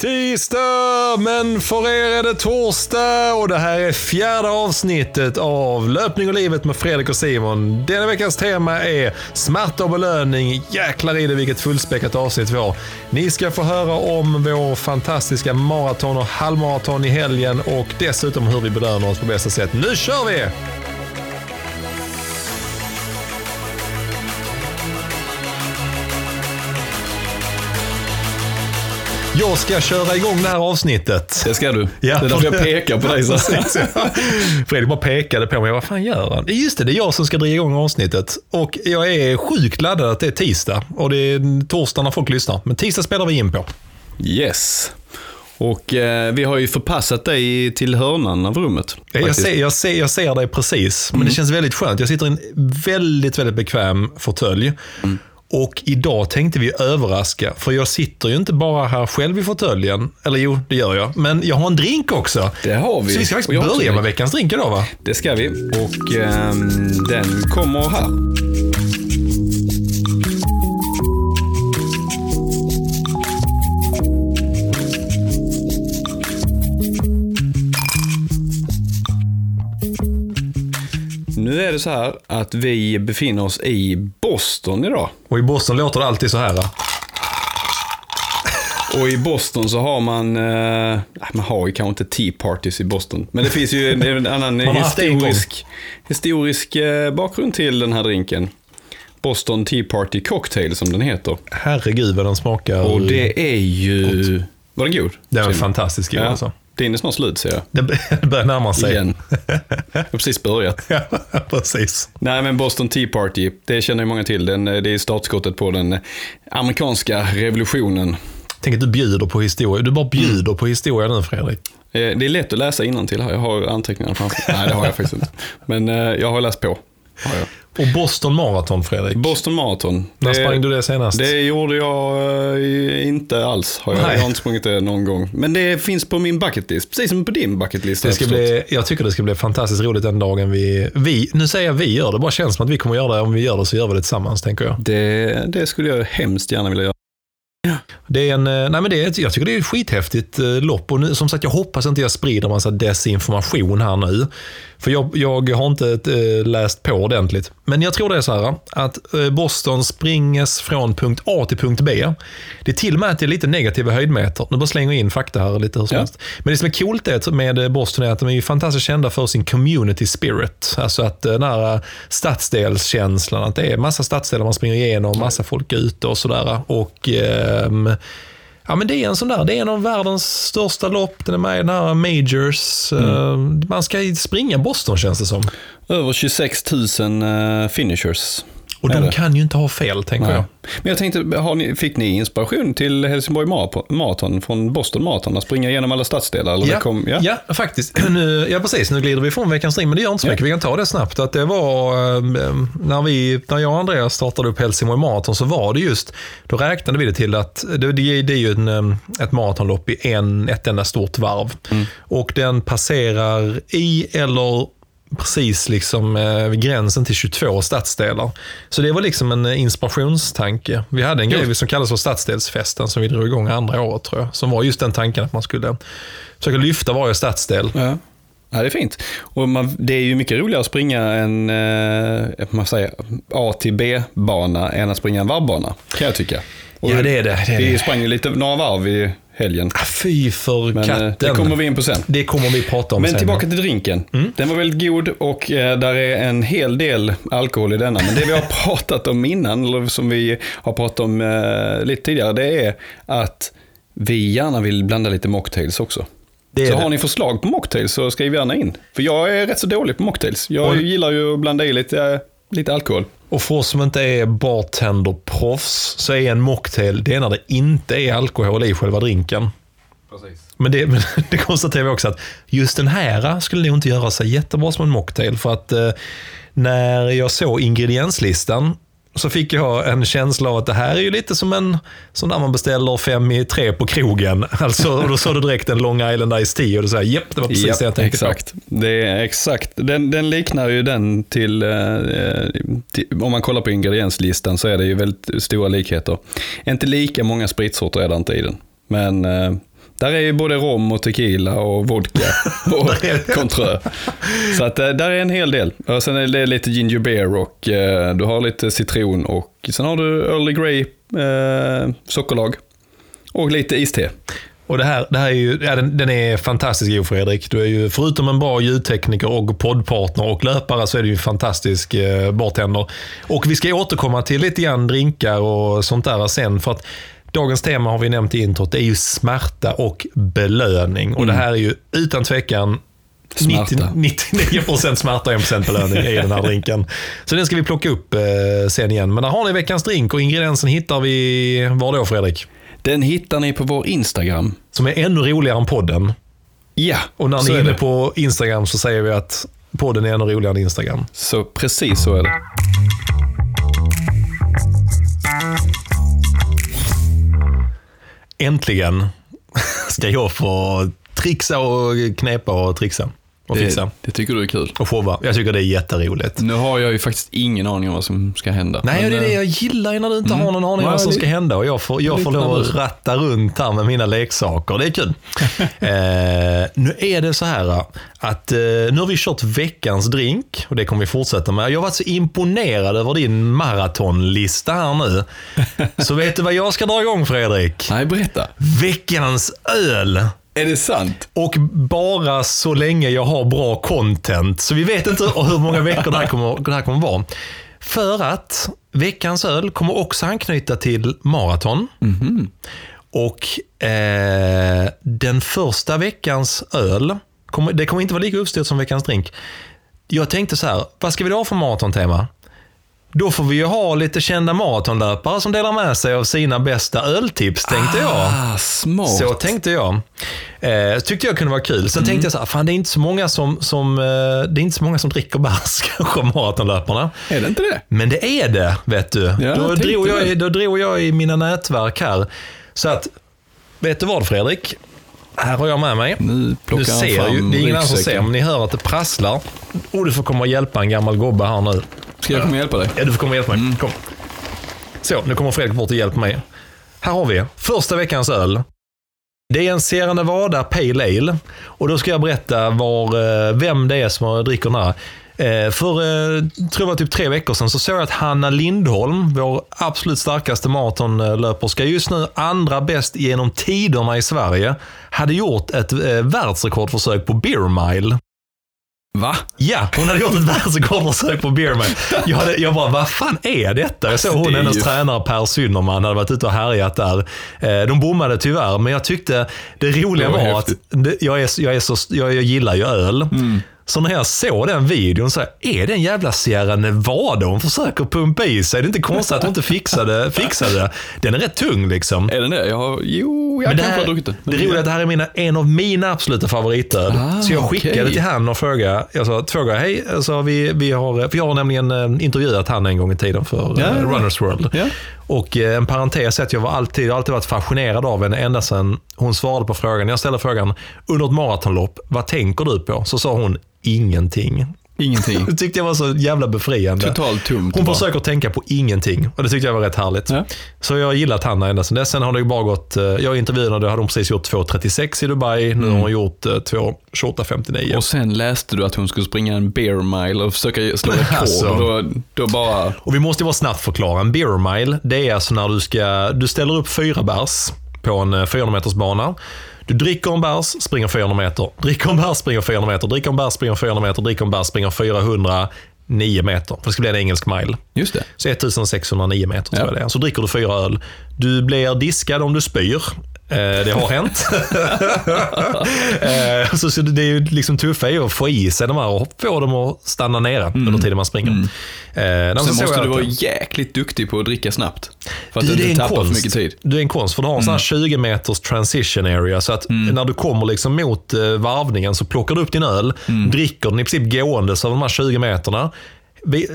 Tisdag, men för er är det torsdag och det här är fjärde avsnittet av Löpning och livet med Fredrik och Simon. Denna veckans tema är smärta och belöning. Jäklar i det vilket fullspäckat avsnitt vi har. Ni ska få höra om vår fantastiska maraton och halvmaraton i helgen och dessutom hur vi belönar oss på bästa sätt. Nu kör vi! Jag ska köra igång det här avsnittet. Det ska du. Ja, det är därför jag pekar på dig. Så. Fredrik bara pekade på mig. Vad fan gör han? Just det, det är jag som ska dra igång avsnittet. Och jag är sjukt laddad att det är tisdag. Och det är torsdag när folk lyssnar. Men tisdag spelar vi in på. Yes. Och eh, vi har ju förpassat dig till hörnan av rummet. Jag ser, jag, ser, jag ser dig precis, men mm. det känns väldigt skönt. Jag sitter i en väldigt, väldigt bekväm fåtölj. Mm. Och idag tänkte vi överraska, för jag sitter ju inte bara här själv i fåtöljen. Eller jo, det gör jag. Men jag har en drink också. Det har vi. Så vi ska faktiskt börja med veckans drink idag va? Det ska vi. Och eh, den kommer här. Nu är det så här att vi befinner oss i Boston idag. Och i Boston låter det alltid så här. Då. Och i Boston så har man, eh, man har ju kanske inte tea parties i Boston, men det finns ju en annan historisk, historisk eh, bakgrund till den här drinken. Boston Tea Party Cocktail som den heter. Herregud vad den smakar. Och det är ju... Var den god? Den var fantastisk god ja. alltså. Din är snart slut ser jag. Det börjar närma sig. Igen. Jag har precis börjat. ja, precis. Nej, men Boston Tea Party, det känner ju många till. Den, det är startskottet på den amerikanska revolutionen. Tänk att du bjuder på historia. Du bara bjuder mm. på historia nu, Fredrik. Eh, det är lätt att läsa till här. Jag har anteckningar framför Nej, det har jag faktiskt inte. Men eh, jag har läst på. Har jag. Och Boston Marathon, Fredrik? Boston Marathon. När sprang du det senast? Det gjorde jag uh, inte alls. Har jag. jag har inte sprungit det någon gång. Men det finns på min bucketlist, precis som på din bucketlist. Det ska bli, jag tycker det ska bli fantastiskt roligt den dagen vi, vi, nu säger jag vi gör det, bara känns som att vi kommer göra det. Om vi gör det så gör vi det tillsammans, tänker jag. Det, det skulle jag hemskt gärna vilja göra. Det är en, eh, nej men det är, jag tycker det är ett skithäftigt eh, lopp och nu, som sagt jag hoppas inte jag sprider massa desinformation här nu. För jag, jag har inte äh, läst på ordentligt. Men jag tror det är så här att äh, Boston springes från punkt A till punkt B. Det är till och med att det är lite negativa höjdmeter. Nu bara slänger jag in fakta här lite hur som ja. helst. Men det som är coolt med Boston är att de är fantastiskt kända för sin community spirit. Alltså att den här stadsdelskänslan, att det är massa stadsdelar man springer igenom, massa folk ute och sådär. Och ähm, Ja, men det är en sån där, det är en av världens största lopp. Den är med i den här Majors. Mm. Eh, man ska springa Boston känns det som. Över 26 000 uh, finishers. Och de kan ju inte ha fel, tänker Nej. jag. Men jag tänkte, har ni, fick ni inspiration till Helsingborg Marathon från Boston Marathon? Att springa igenom alla stadsdelar? Eller ja, kom, ja? ja, faktiskt. Nu, ja, precis. Nu glider vi från veckans ring, men det gör inte så mycket. Ja. Vi kan ta det snabbt. Att det var, eh, när, vi, när jag och Andreas startade upp Helsingborg Marathon så var det just, då räknade vi det till att det, det, det är ju en, eh, ett maratonlopp i en, ett enda stort varv. Mm. Och den passerar i eller precis liksom eh, gränsen till 22 stadsdelar. Så det var liksom en eh, inspirationstanke. Vi hade en grej som kallas för stadsdelsfesten som vi drog igång andra året tror jag. Som var just den tanken att man skulle försöka lyfta varje stadsdel. Ja. Ja, det är fint. Och man, det är ju mycket roligare att springa en eh, man säger, A till B-bana än att springa en varvbana, kan jag tycka. Och ja, det är det. det är vi sprang ju lite några varv i helgen. Ah, fy för Men, katten. Det kommer vi in på sen. Det kommer vi prata om Men sen. tillbaka till drinken. Mm. Den var väldigt god och eh, där är en hel del alkohol i denna. Men det vi har pratat om innan, eller som vi har pratat om eh, lite tidigare, det är att vi gärna vill blanda lite mocktails också. så det. har ni förslag på mocktails så skriv gärna in. För jag är rätt så dålig på mocktails. Jag och... gillar ju att blanda i lite, lite alkohol. Och för oss som inte är bartenderproffs så är en mocktail, det är när det inte är alkohol i själva drinken. Precis. Men det, men det konstaterar vi också att just den här skulle nog inte göra sig jättebra som en mocktail. För att eh, när jag såg ingredienslistan så fick jag en känsla av att det här är ju lite som en som när man beställer fem i tre på krogen. Alltså, och då såg du direkt en Long Island Ice Tea och du sa japp, det var precis yep, det jag tänkte exakt. på. Det är exakt. Den, den liknar ju den till, eh, till, om man kollar på ingredienslistan så är det ju väldigt stora likheter. Inte lika många spritsorter är det inte i den. Men eh, Där är ju både rom och tequila och vodka och Contrö. Så att eh, där är en hel del. Och sen är det lite ginger beer och eh, du har lite citron och sen har du Early Grey eh, sockerlag och lite iste. Och det här, det här är ju, ja, den, den är fantastiskt god Fredrik. Du är ju, förutom en bra ljudtekniker och poddpartner och löpare så är du ju en fantastisk eh, bartender. Och vi ska återkomma till lite grann drinkar och sånt där sen. För att dagens tema har vi nämnt i introt. Det är ju smärta och belöning. Och det här är ju utan tvekan Smärta. 90, 99% smärta och 1% belöning i den här drinken. Så den ska vi plocka upp eh, sen igen. Men där har ni veckans drink och ingrediensen hittar vi var då Fredrik? Den hittar ni på vår Instagram. Som är ännu roligare än podden. Ja, Och när ni är inne på Instagram så säger vi att podden är ännu roligare än Instagram. Så precis så är det. Äntligen ska jag få trixa och knepa och trixa. Och fixa. Det, det tycker du är kul. Och showa. Jag tycker det är jätteroligt. Nu har jag ju faktiskt ingen aning om vad som ska hända. Nej, Men, det är det eh, jag gillar när du inte har någon aning om vad som ska hända. Och jag får, jag får lov att ratta runt här med mina leksaker. Det är kul. eh, nu är det så här att eh, nu har vi kört veckans drink och det kommer vi fortsätta med. Jag har varit så imponerad över din maratonlista här nu. Så vet du vad jag ska dra igång Fredrik? Nej, berätta. Veckans öl. Är det sant? Och bara så länge jag har bra content. Så vi vet inte hur många veckor det här kommer, det här kommer vara. För att veckans öl kommer också anknyta till maraton. Och eh, den första veckans öl, kommer, det kommer inte vara lika uppstyrt som veckans drink. Jag tänkte så här, vad ska vi då ha för maratontema? Då får vi ju ha lite kända maratonlöpare som delar med sig av sina bästa öltips, tänkte jag. Ah, smart. Så tänkte jag. Eh, tyckte jag kunde vara kul. Sen Mm. tänkte jag så här, fan det är inte så många som, som, eh, det är inte så många som dricker bärs kanske, maratonlöparna. Är det inte det? Men det är det, vet du. jag då, drog jag, då drog jag i mina nätverk här. Så att, vet du vad Fredrik? Här har jag med mig. Nu plockar du han ser fram ju, det är ingen annan som ser, men ni hör att det prasslar. Och du får komma och hjälpa en gammal gobbe här nu. Ska jag komma och hjälpa dig? Ja, du får komma och hjälpa Mm. mig. Kom. Så, nu kommer Fredrik bort och hjälper mig. Här har vi första veckans öl. Det är en Sierra Nevada Pale Ale. Och då ska jag berätta var, eh, vem det är som dricker den här. Eh, För, eh, tror jag typ tre veckor sedan, så såg jag att Hanna Lindholm, vår absolut starkaste maratonlöperska, just nu andra bäst genom tiderna i Sverige, hade gjort ett eh, världsrekordförsök på Beer Mile. Va? Ja, hon hade gjort ett världsrekordförsök på Beerman. Jag, hade, jag bara, vad fan är detta? Jag såg hon, Det är hennes ju- tränare Per Synnerman, hade varit ute och härjat där. De bommade tyvärr, men jag tyckte det roliga Det var var, att jag, är, jag, är så, jag, jag gillar ju öl. Mm. Så när jag såg den videon så här, är det en jävla Sierra Nevada hon försöker pumpa i sig? Det är inte konstigt att hon inte fixade, fixade det. Den är rätt tung liksom. Är den det? Jag har, jo, jag Men kanske har druckit den. det roliga är att det här är mina, en av mina absoluta favoritöl. Ah, så jag skickade okej. till han och frågade, jag sa två gånger, hej, alltså, vi, vi har, för jag har nämligen eh, intervjuat han en gång i tiden för eh, ja. Runners World. Ja. Och eh, en parentes är att jag var alltid, alltid varit fascinerad av henne ända sedan hon svarade på frågan. Jag ställde frågan, under ett maratonlopp, vad tänker du på? Så sa hon, ingenting. Ingenting. Det tyckte jag var så jävla befriande. Totalt tomt. Hon bara. försöker tänka på ingenting och det tyckte jag var rätt härligt. Ja. Så jag har gillat Hanna ända sedan dess. Sen har det ju bara gått, eh, jag intervjuade hade hon precis gjort 2.36 i Dubai. Nu har hon gjort eh, 2.28.59. Och sen läste du att hon skulle springa en bear mile och försöka slå rekord. Alltså. Och då, då bara... Och vi måste ju bara snabbt förklara. En beer mile, det är alltså när du ska, du ställer upp fyra bärs på en eh, 400 meters bana. Du dricker en bärs, springer 400 meter. Dricker en bärs, springer 400 meter. Dricker en bärs, springer 400 meter. Dricker en bärs, springer 409 meter. För det ska bli en engelsk mile. Just det. Så 1609 meter tror Ja. jag det är. Så dricker du fyra öl. Du blir diskad om du spyr. Eh, det har hänt. eh, så, så det är ju liksom tuffa är att få i sig de här och få dem att stanna nere under tiden man springer. Eh, men så Sen måste du att- vara jäkligt duktig på att dricka snabbt. För att du, du inte en tappar för mycket tid. Du är en konst, för du har en här 20 meters transition area. Så att när du kommer liksom mot eh, varvningen så plockar du upp din öl, dricker den i princip gåendes över de här 20 meterna.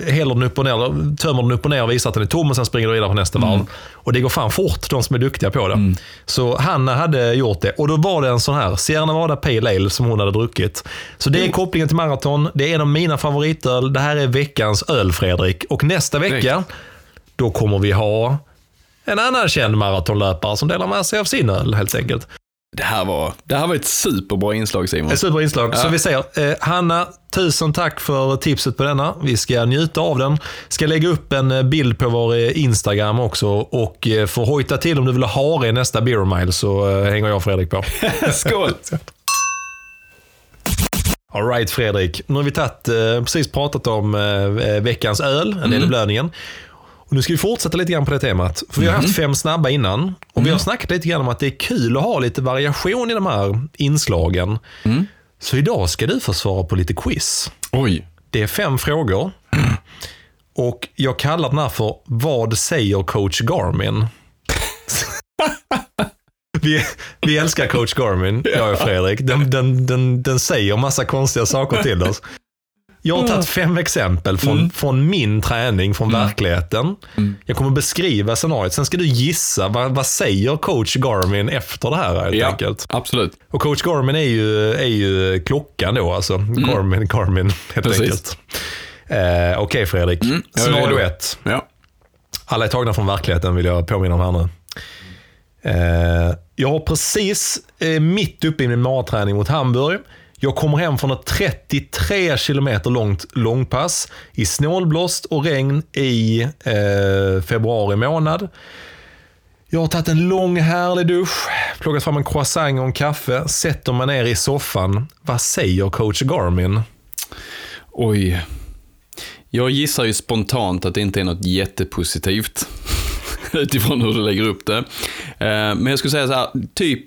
Häller den upp och ner, tömmer den upp och ner och visar att den är tom och sen springer du vidare på nästa varv. Och det går fan fort, de som är duktiga på det. Så Hanna hade gjort det och då var det en sån här Sierra Nevada Pale Ale som hon hade druckit. Så det är kopplingen till maraton. Det är en av mina favoritöl. Det här är veckans öl, Fredrik. Och nästa vecka, då kommer vi ha en annan känd maratonlöpare som delar med sig av sin öl helt enkelt. Det här var, det här var ett superbra inslag Simon. Ett superbra inslag. Ja. Så vi säger, eh, Hanna, tusen tack för tipset på denna. Vi ska njuta av den. Ska lägga upp en eh, bild på vår eh, Instagram också och eh, att hojta till om du vill ha hare i nästa Beer Mile så eh, hänger jag och Fredrik på. Skål! Alright Fredrik, nu har vi tagit, eh, precis pratat om veckans öl, en del i blödningen. Och nu ska vi fortsätta lite grann på det temat. För vi har haft fem snabba innan. Och vi har snackat lite grann om att det är kul att ha lite variation i de här inslagen. Så idag ska du få svara på lite quiz. Oj. Det är fem frågor. Och jag kallar den här för Vad säger coach Garmin? vi, vi älskar coach Garmin, jag och Fredrik. Den, den, den, den säger massa konstiga saker till oss. Jag har tagit fem exempel från, från min träning, från verkligheten. Jag kommer beskriva scenariot. Sen ska du gissa, vad, vad säger coach Garmin efter det här helt Ja, enkelt. absolut. Och coach Garmin är ju, är ju klockan då, alltså. Garmin, Garmin helt Precis. enkelt. Eh, Okej Fredrik, jag är scenario ett. Ja. Alla är tagna från verkligheten vill jag påminna om här nu. Eh, jag har precis eh, mitt uppe i min maraträning mot Hamburg. Jag kommer hem från ett 33 kilometer långt långpass i snålblåst och regn i eh, februari månad. Jag har tagit en lång härlig dusch, plockat fram en croissant och en kaffe, sätter mig ner i soffan. Vad säger coach Garmin? Oj. Jag gissar ju spontant att det inte är något jättepositivt. Utifrån hur du lägger upp det. Eh, men jag skulle säga så här, typ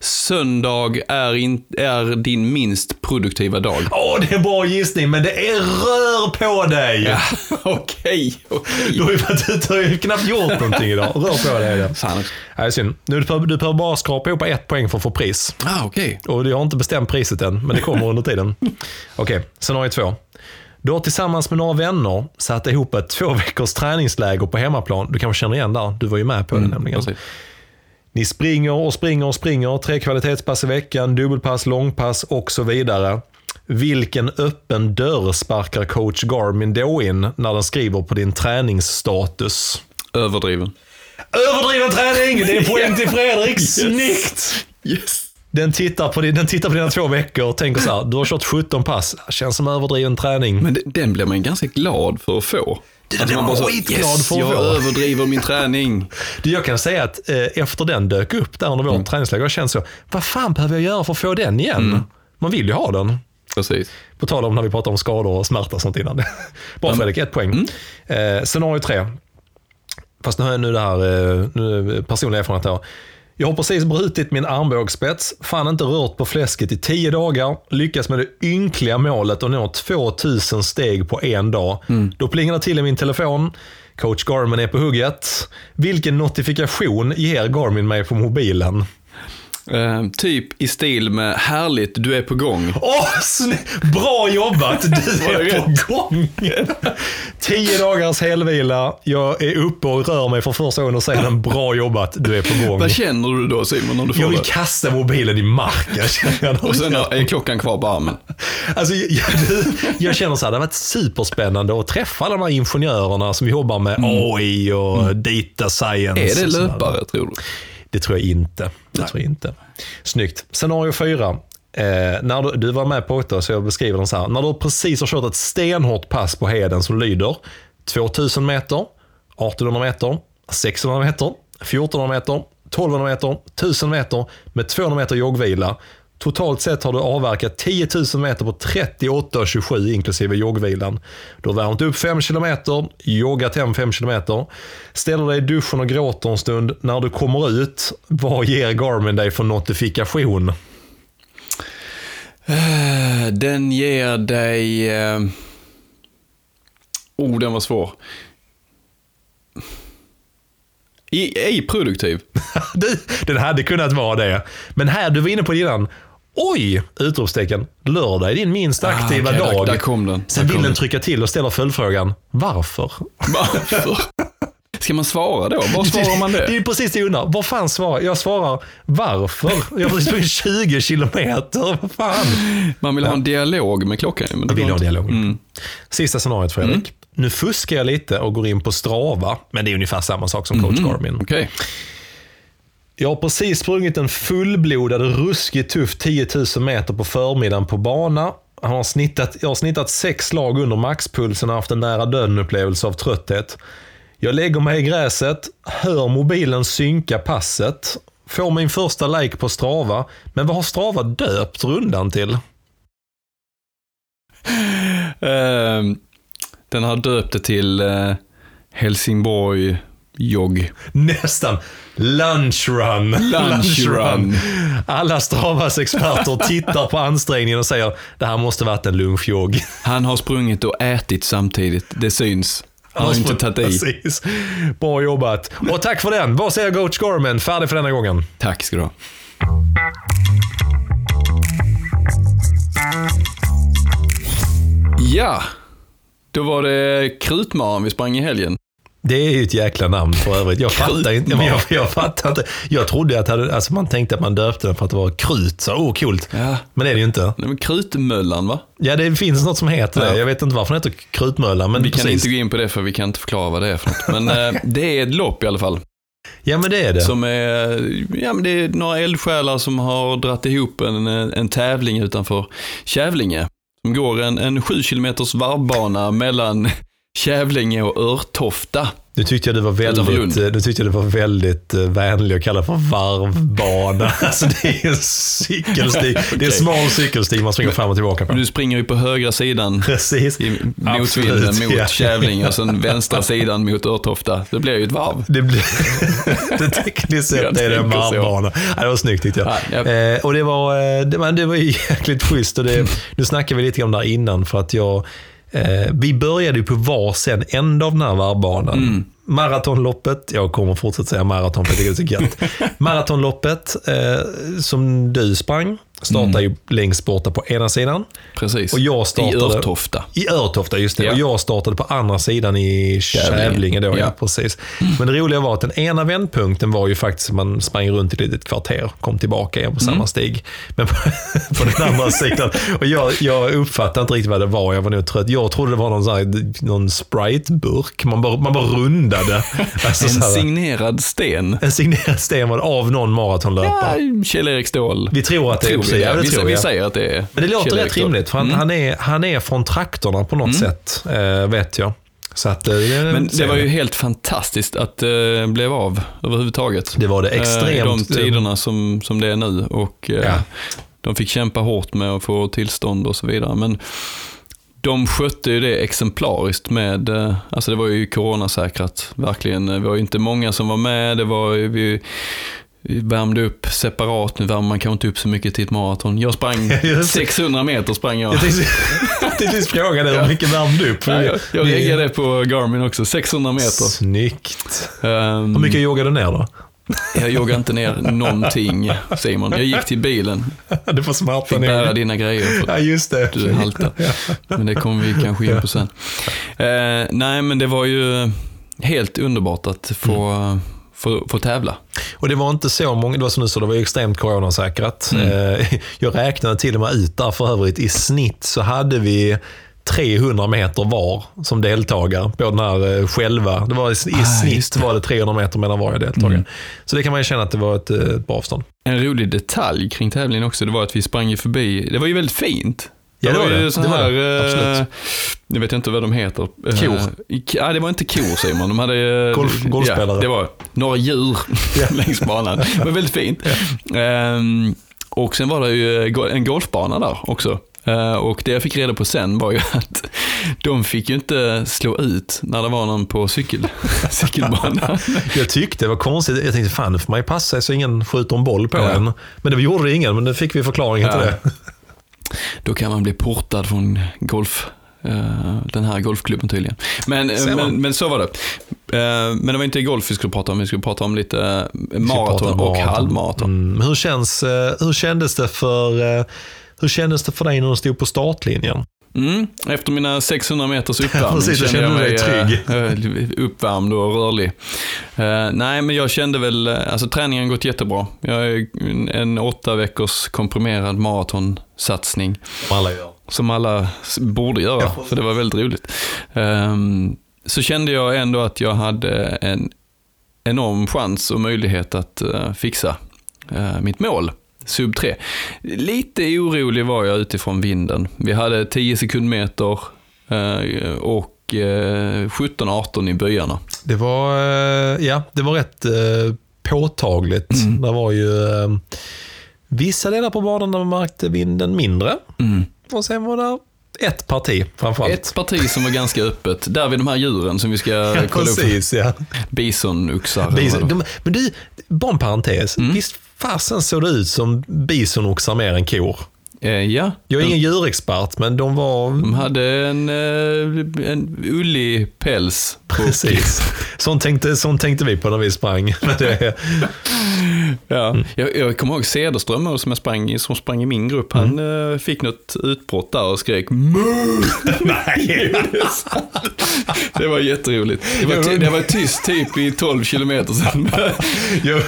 söndag är, in, är din minst produktiva dag. Åh, det är en bra gissning, men det är rör på dig! Okej, okej. Du har ju varit ute och knappt gjort någonting idag. Rör på dig. Ja. Fan. Nej, synd. Nu, du, behöver, du behöver bara skrapa ihop ett poäng för att få pris. Ah, okej. Och jag har inte bestämt priset än, men det kommer under tiden. Okej, scenario två. Du har tillsammans med några vänner satt ihop ett två veckors träningsläger på hemmaplan. Du kanske känner igen där, du var ju med på det nämligen. Precis. Ni springer och springer och springer, tre kvalitetspass i veckan, dubbelpass, långpass och så vidare. Vilken öppen dörr sparkar coach Garmin då in när den skriver på din träningsstatus? Överdriven. Överdriven träning! Det är poäng till Fredrik. Snyggt! Yes. Den tittar, på din, den tittar på dina två veckor och tänker så här, du har kört 17 pass, känns som överdriven träning. Men den blir man ganska glad för att få. Den Alltså är man bara så, skitglad yes, för jag få." överdriver min träning. Du, jag kan säga att eh, efter den dök upp där under vårt träningsläger, jag kände så, vad fan behöver jag göra för att få den igen? Man vill ju ha den. Precis. På tal om när vi pratade om skador och smärta och sånt innan. Bra Fredrik, ett poäng. Eh, scenario tre. Fast nu har jag nu det här, eh, nu, personlig erfarenhet här. Jag har precis brutit min armbågsspets, fan inte rört på fläsket i tio dagar, lyckas med det ynkliga målet att nå 2000 steg på en dag. Då plingar det till i min telefon. Coach Garmin är på hugget. Vilken notifikation ger Garmin mig på mobilen? Eh, typ i stil med härligt, du är på gång. Åh, sny- bra jobbat! Du är på gång! Tio dagars helvila, jag är uppe och rör mig för första gången och säger en bra jobbat, du är på gång. Vad känner du då Simon när du får Jag vill det? kasta mobilen i marken. Och sen är klockan kvar på armen. Alltså, jag, jag känner så här, det har varit superspännande att träffa alla de här ingenjörerna som jobbar med AI och data science. Är det löpare tror du? Det tror jag inte. Det tror jag inte. Snyggt. Scenario fyra. Eh, när du, du var med på det, så jag beskriver den så här. När du precis har kört ett stenhårt pass på heden som lyder 2000 meter, 1800 meter, 600 meter, 1400 meter, 1200 meter, 1000 meter med 200 meter joggvila. Totalt sett har du avverkat 10 000 meter på 38,27 inklusive joggvilan. Du har värmt upp 5 kilometer, joggat hem 5 kilometer, ställer dig i duschen och gråter en stund. När du kommer ut, vad ger Garmin dig för notifikation? Eh, Den ger dig... eh, Oh, den var svår. I, ej produktiv. Du, den hade kunnat vara det. Men här, du var inne på det innan. Oj! Utropstecken. Lördag är din minst aktiva Ah, där- dag. där kom den. Sen Där vill den trycka till och ställa följdfrågan. Varför? Varför? Ska man svara då? Var svarar man Det är det? ju precis det jag undrar. Vad fan svarar jag? svarar varför. Jag har precis sprungit 20 kilometer. Vad fan? Man vill ha en dialog med klockan. Men Jag vill ha inte. dialog. Mm. Sista scenariot Fredrik. Nu fuskar jag lite och går in på Strava. Men det är ungefär samma sak som coach Garmin. Okej. Jag har precis sprungit en fullblodad, ruskigt tuff 10 000 meter på förmiddagen på bana. Han har snittat, jag har snittat sex slag under maxpulsen och haft en nära döden-upplevelse av trötthet. Jag lägger mig i gräset, hör mobilen synka passet, får min första like på Strava. Men vad har Strava döpt rundan till? Uh, den har döpt det till uh, Helsingborg jogg. Nästan. Lunchrun. Lunchrun. Alla Stravas experter tittar på ansträngningen och säger det här måste varit en lunchjogg. Han har sprungit och ätit samtidigt. Det syns. Han har inte tagit i. Precis. Bra jobbat. Och tack för den. Vad säger Coach Gorman? Färdig för denna gången. Tack ska du ha. Ja, då var det Krutmaran vi sprang i helgen. Det är ju ett jäkla namn för övrigt. Jag fattar inte. Jag, jag fattar inte. Jag trodde att hade, alltså man tänkte att man döpte den för att det var krut. Så, oh, coolt. Ja. Men det är det ju inte. Nej, men Krutmöllan va? Ja, det finns något som heter Ja. det. Jag vet inte varför den heter Krutmöllan. Men Vi kan precis. inte gå in på det för vi kan inte förklara vad det är för något. Men eh, det är ett lopp i alla fall. Ja, men det är det. Som är, ja, men det är några eldsjälar som har dratt ihop en, en tävling utanför Kävlinge. Som går en, en 7 kilometers varvbana mellan Kävlinge och Örtofta. Nu tyckte jag det var väldigt, Lund. nu tyckte jag det var väldigt eh, vänlig att kalla för varvbana. Alltså det är en cykelstig. Det är en smal cykelstig man springer fram och tillbaka på. Du springer ju på högra sidan Precis. i motvinden mot ja. Kävlinge och sen vänstra sidan mot Örtofta. Det blir ju ett varv. Det, blir, det tekniskt sett är det en varvbana. Ja, det var snyggt tyckte jag. Ja, ja. Eh, och det var, eh, det, men det var ju jäkligt schysst. Och det, nu snackade vi lite om det här innan för att jag, eh, vi började ju på varsin ände av den här varvbanan. Mm. Maratonloppet, jag kommer fortsätta säga maraton för det är så gött. Maratonloppet eh, som du sprang startade ju längst borta på ena sidan. Precis. Och jag startade- I Örtofta. I Örtofta, just det. Ja. Och jag startade på andra sidan i Kävlinge. Då. Ja. Ja. precis. Men det roliga var att den ena vändpunkten var ju faktiskt att man sprang runt i ett litet kvarter, kom tillbaka igen på Mm. samma stig. Men på, på den andra sidan, och jag, jag uppfattade inte riktigt vad det var, jag var nog trött. Jag trodde det var någon, sån här, någon Sprite-burk, man bara, man bara rundade. Alltså, En här, signerad sten. en signerad sten var det av någon maratonlöpare. Ja, Kjell-Erik Ståhl. Vi tror att det är Vi, ja, det vi, tror vi jag. säger att det är Men det låter rätt rimligt, för han, Mm. han, är, han är från trakterna på något sätt, eh, vet jag. Så att, eh, Men det var ju helt fantastiskt att det blev av överhuvudtaget. Det var det Eh, I extremt. de tiderna som, som det är nu. Och eh, Ja. de fick kämpa hårt med att få tillstånd och så vidare. Men de skötte ju det exemplariskt med, eh, alltså det var ju coronasäkrat, verkligen. Det var ju inte många som var med, det var ju, vi värmde upp separat, nu värmer man kanske inte upp så mycket till ett maraton. Jag sprang Just det. 600 meter sprang jag. Jag tänkte just fråga dig hur mycket värmde du upp? Ja, jag, jag Det- reggade på Garmin också, 600 meter. Snyggt. Ehm, Hur mycket joggade du ner då? Jag joggade inte ner någonting, Simon. Jag gick till bilen, Du får smärta fick bära dina grejer Ja, just det. du är halta. Men det kommer vi kanske in på sen. Eh, nej, men det var ju helt underbart att få, Mm. Få, få tävla. Och det var inte så många, det var som du sa, det var extremt coronasäkrat. Mm. Eh, Jag räknade till och med ut där för övrigt. I snitt så hade vi 300 meter var som deltagare på den här eh, själva. Det var i, Ah, snitt var det 300 meter mellan varje deltagare. Mm. Så det kan man ju känna att det var ett, eh, ett bra avstånd. En rolig detalj kring tävlingen också, det var att vi sprang förbi, det var ju väldigt fint. Ja, det var det. så Det var här, det. eh, Absolut. Jag vet inte vad de heter. Eh, Kor. Ja, det var inte kor Simon. De hade... eh, Golf- golfspelare. Ja, det var några djur längs banan. Det var väldigt fint. Ehm, och sen var det ju en golfbana där också. Och det jag fick reda på sen var ju att de fick ju inte slå ut när det var någon på cykel, cykelbanan. Jag tyckte det var konstigt. Jag tänkte fan, nu får man ju passa sig så ingen skjuter en boll på Ja. en. Men det gjorde det ingen, men nu fick vi förklaringen Ja. till det. Då kan man bli portad från golf, eh, den här golfklubben tydligen. Men, eh, men, men så var det. Eh, Men det var inte golf vi skulle prata om, vi skulle prata om lite maraton och maraton. halvmaraton. Mm. Hur, känns, hur, kändes det för, hur kändes det för dig när du stod på startlinjen? Mm. Efter mina 600 meters uppvärmning Precis, kände jag mig du dig eh, eh, uppvärmd och rörlig. Eh, nej, men jag kände väl, eh, alltså träningen gått jättebra. Jag är en, åtta veckors komprimerad maratonsatsning. Som alla gör. som alla borde göra, för det var väldigt roligt. Ehm, så kände jag ändå att jag hade en, enorm chans och möjlighet att uh, fixa uh, mitt mål. Sub 3. Lite orolig var jag utifrån vinden. Vi hade 10 sekundmeter uh, och 17-18 i byarna. Det var, ja, det var rätt påtagligt. Mm. Det var ju vissa delar på banan där man märkte vinden mindre. Mm. Och sen var det ett parti framförallt. Ett parti som var ganska öppet. Där vid de här djuren som vi ska ja, kolla precis, upp. Ja. Bisonoxar. Bison, de, men du, bara en parentes. Mm. Visst fasen såg det ut som bisonoxar mer än kor? Eh, ja. Jag är ingen djurexpert, men de var... De hade en, eh, en ullig päls. Precis. Sånt tänkte, sånt tänkte vi på när vi sprang. Ja. Mm. Jag, jag kommer ihåg Cederström som, jag sprang, som sprang i min grupp. Han mm. fick något utbrott där och skrek Nej, det var jätteroligt. Det var, det var tyst typ i 12 kilometer sedan.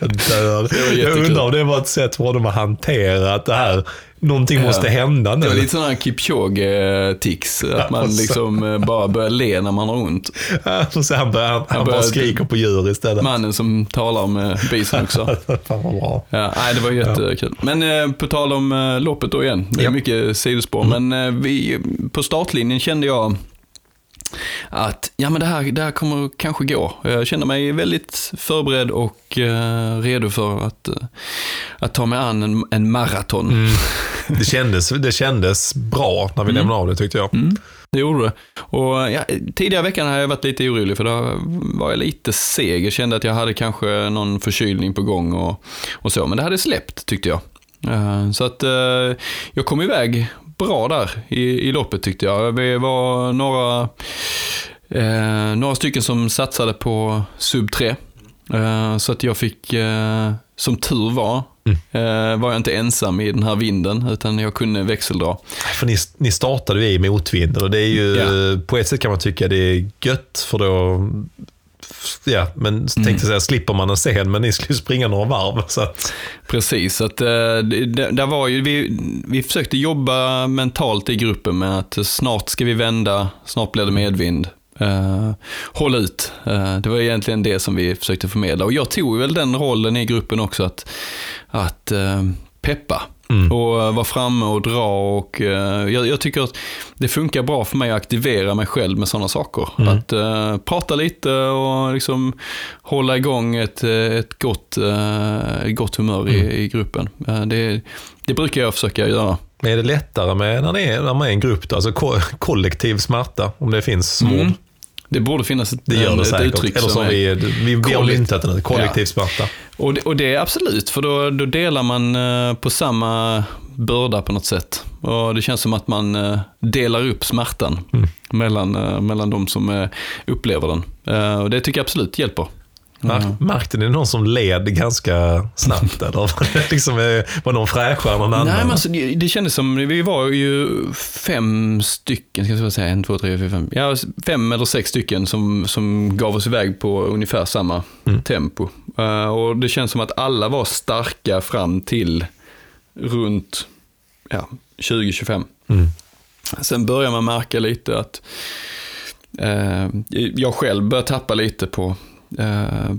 Jag dör. Jag undrar om det var ett sätt för honom att hantera att det här, någonting ja. måste hända nu. Det var lite sådana här Kipchoge-tics. Att man liksom eh, bara börjar le när man har ont. Så han, börjar, han, han bara skriker på djur istället. Mannen som talar med bison också. Fan vad bra. Ja, nej, det var jättekul. Ja. Men eh, på tal om eh, loppet då igen. Det är ja. mycket sidospår. Mm. Men eh, vi, på startlinjen kände jag att ja, men det, här, det här kommer kanske gå. Jag känner mig väldigt förberedd och uh, redo för att, uh, att ta mig an en, en maraton. Mm. Det, kändes, det kändes bra när vi mm. lämnade av det tyckte jag. Mm. Det gjorde det. Och, ja, tidigare veckan har jag varit lite orolig för då var jag lite seg. Jag kände att jag hade kanske någon förkylning på gång och, och så. Men det hade släppt tyckte jag. Uh, så att jag kom iväg bra där i, i loppet tyckte jag. Vi var några, eh, några stycken som satsade på sub 3. Eh, så att jag fick, eh, som tur var, mm. Eh, var jag inte ensam i den här vinden, utan jag kunde växeldra. För ni, ni startade ju i motvinden och det är ju, ja. på ett sätt kan man tycka det är gött, för då ja, men mm. tänkte säga, slipper man en scen, men ni skulle springa några varv. Så att... Precis, att, eh, där var ju, vi, vi försökte jobba mentalt i gruppen med att snart ska vi vända, snart blir det medvind. Uh, håll ut. Uh, det var egentligen det som vi försökte förmedla. Och jag tog väl den rollen i gruppen också att, att uh, peppa. Mm. Och eh, vara framme och dra och uh, jag, jag, tycker att det funkar bra för mig att aktivera mig själv med sådana saker. Mm. Att uh, prata lite och liksom hålla igång ett, ett gott, uh, gott humör mm. i, i, gruppen. det, det brukar jag försöka göra. Men är det lättare med när, det är, när man är en grupp, då? alltså ko kollektiv smärta, om det finns som mm. ord? Det borde finnas ett, det gör det ett uttryck Eller som vi, vi, vi har myntat den, kollektiv ja. smärta. Och det, och det är absolut, för då, då delar man eh, på samma börda på något sätt. Och det känns som att man eh, delar upp smärtan mm. mellan, eh, mellan de som upplever den. Och det tycker jag absolut hjälper. Märk, märkte ni någon som led ganska snabbt? eller var det liksom, var någon fräschare än någon annan? Nej, men alltså, det, det kändes som, vi var ju fem stycken, ska jag säga, en, två, tre, fyra, fem, ja, fem eller sex stycken som, som gav oss iväg på ungefär samma mm. tempo. Uh, och det känns som att alla var starka fram till runt ja, 2025. Mm. Sen börjar man märka lite att uh, jag själv börjar tappa lite på Eh,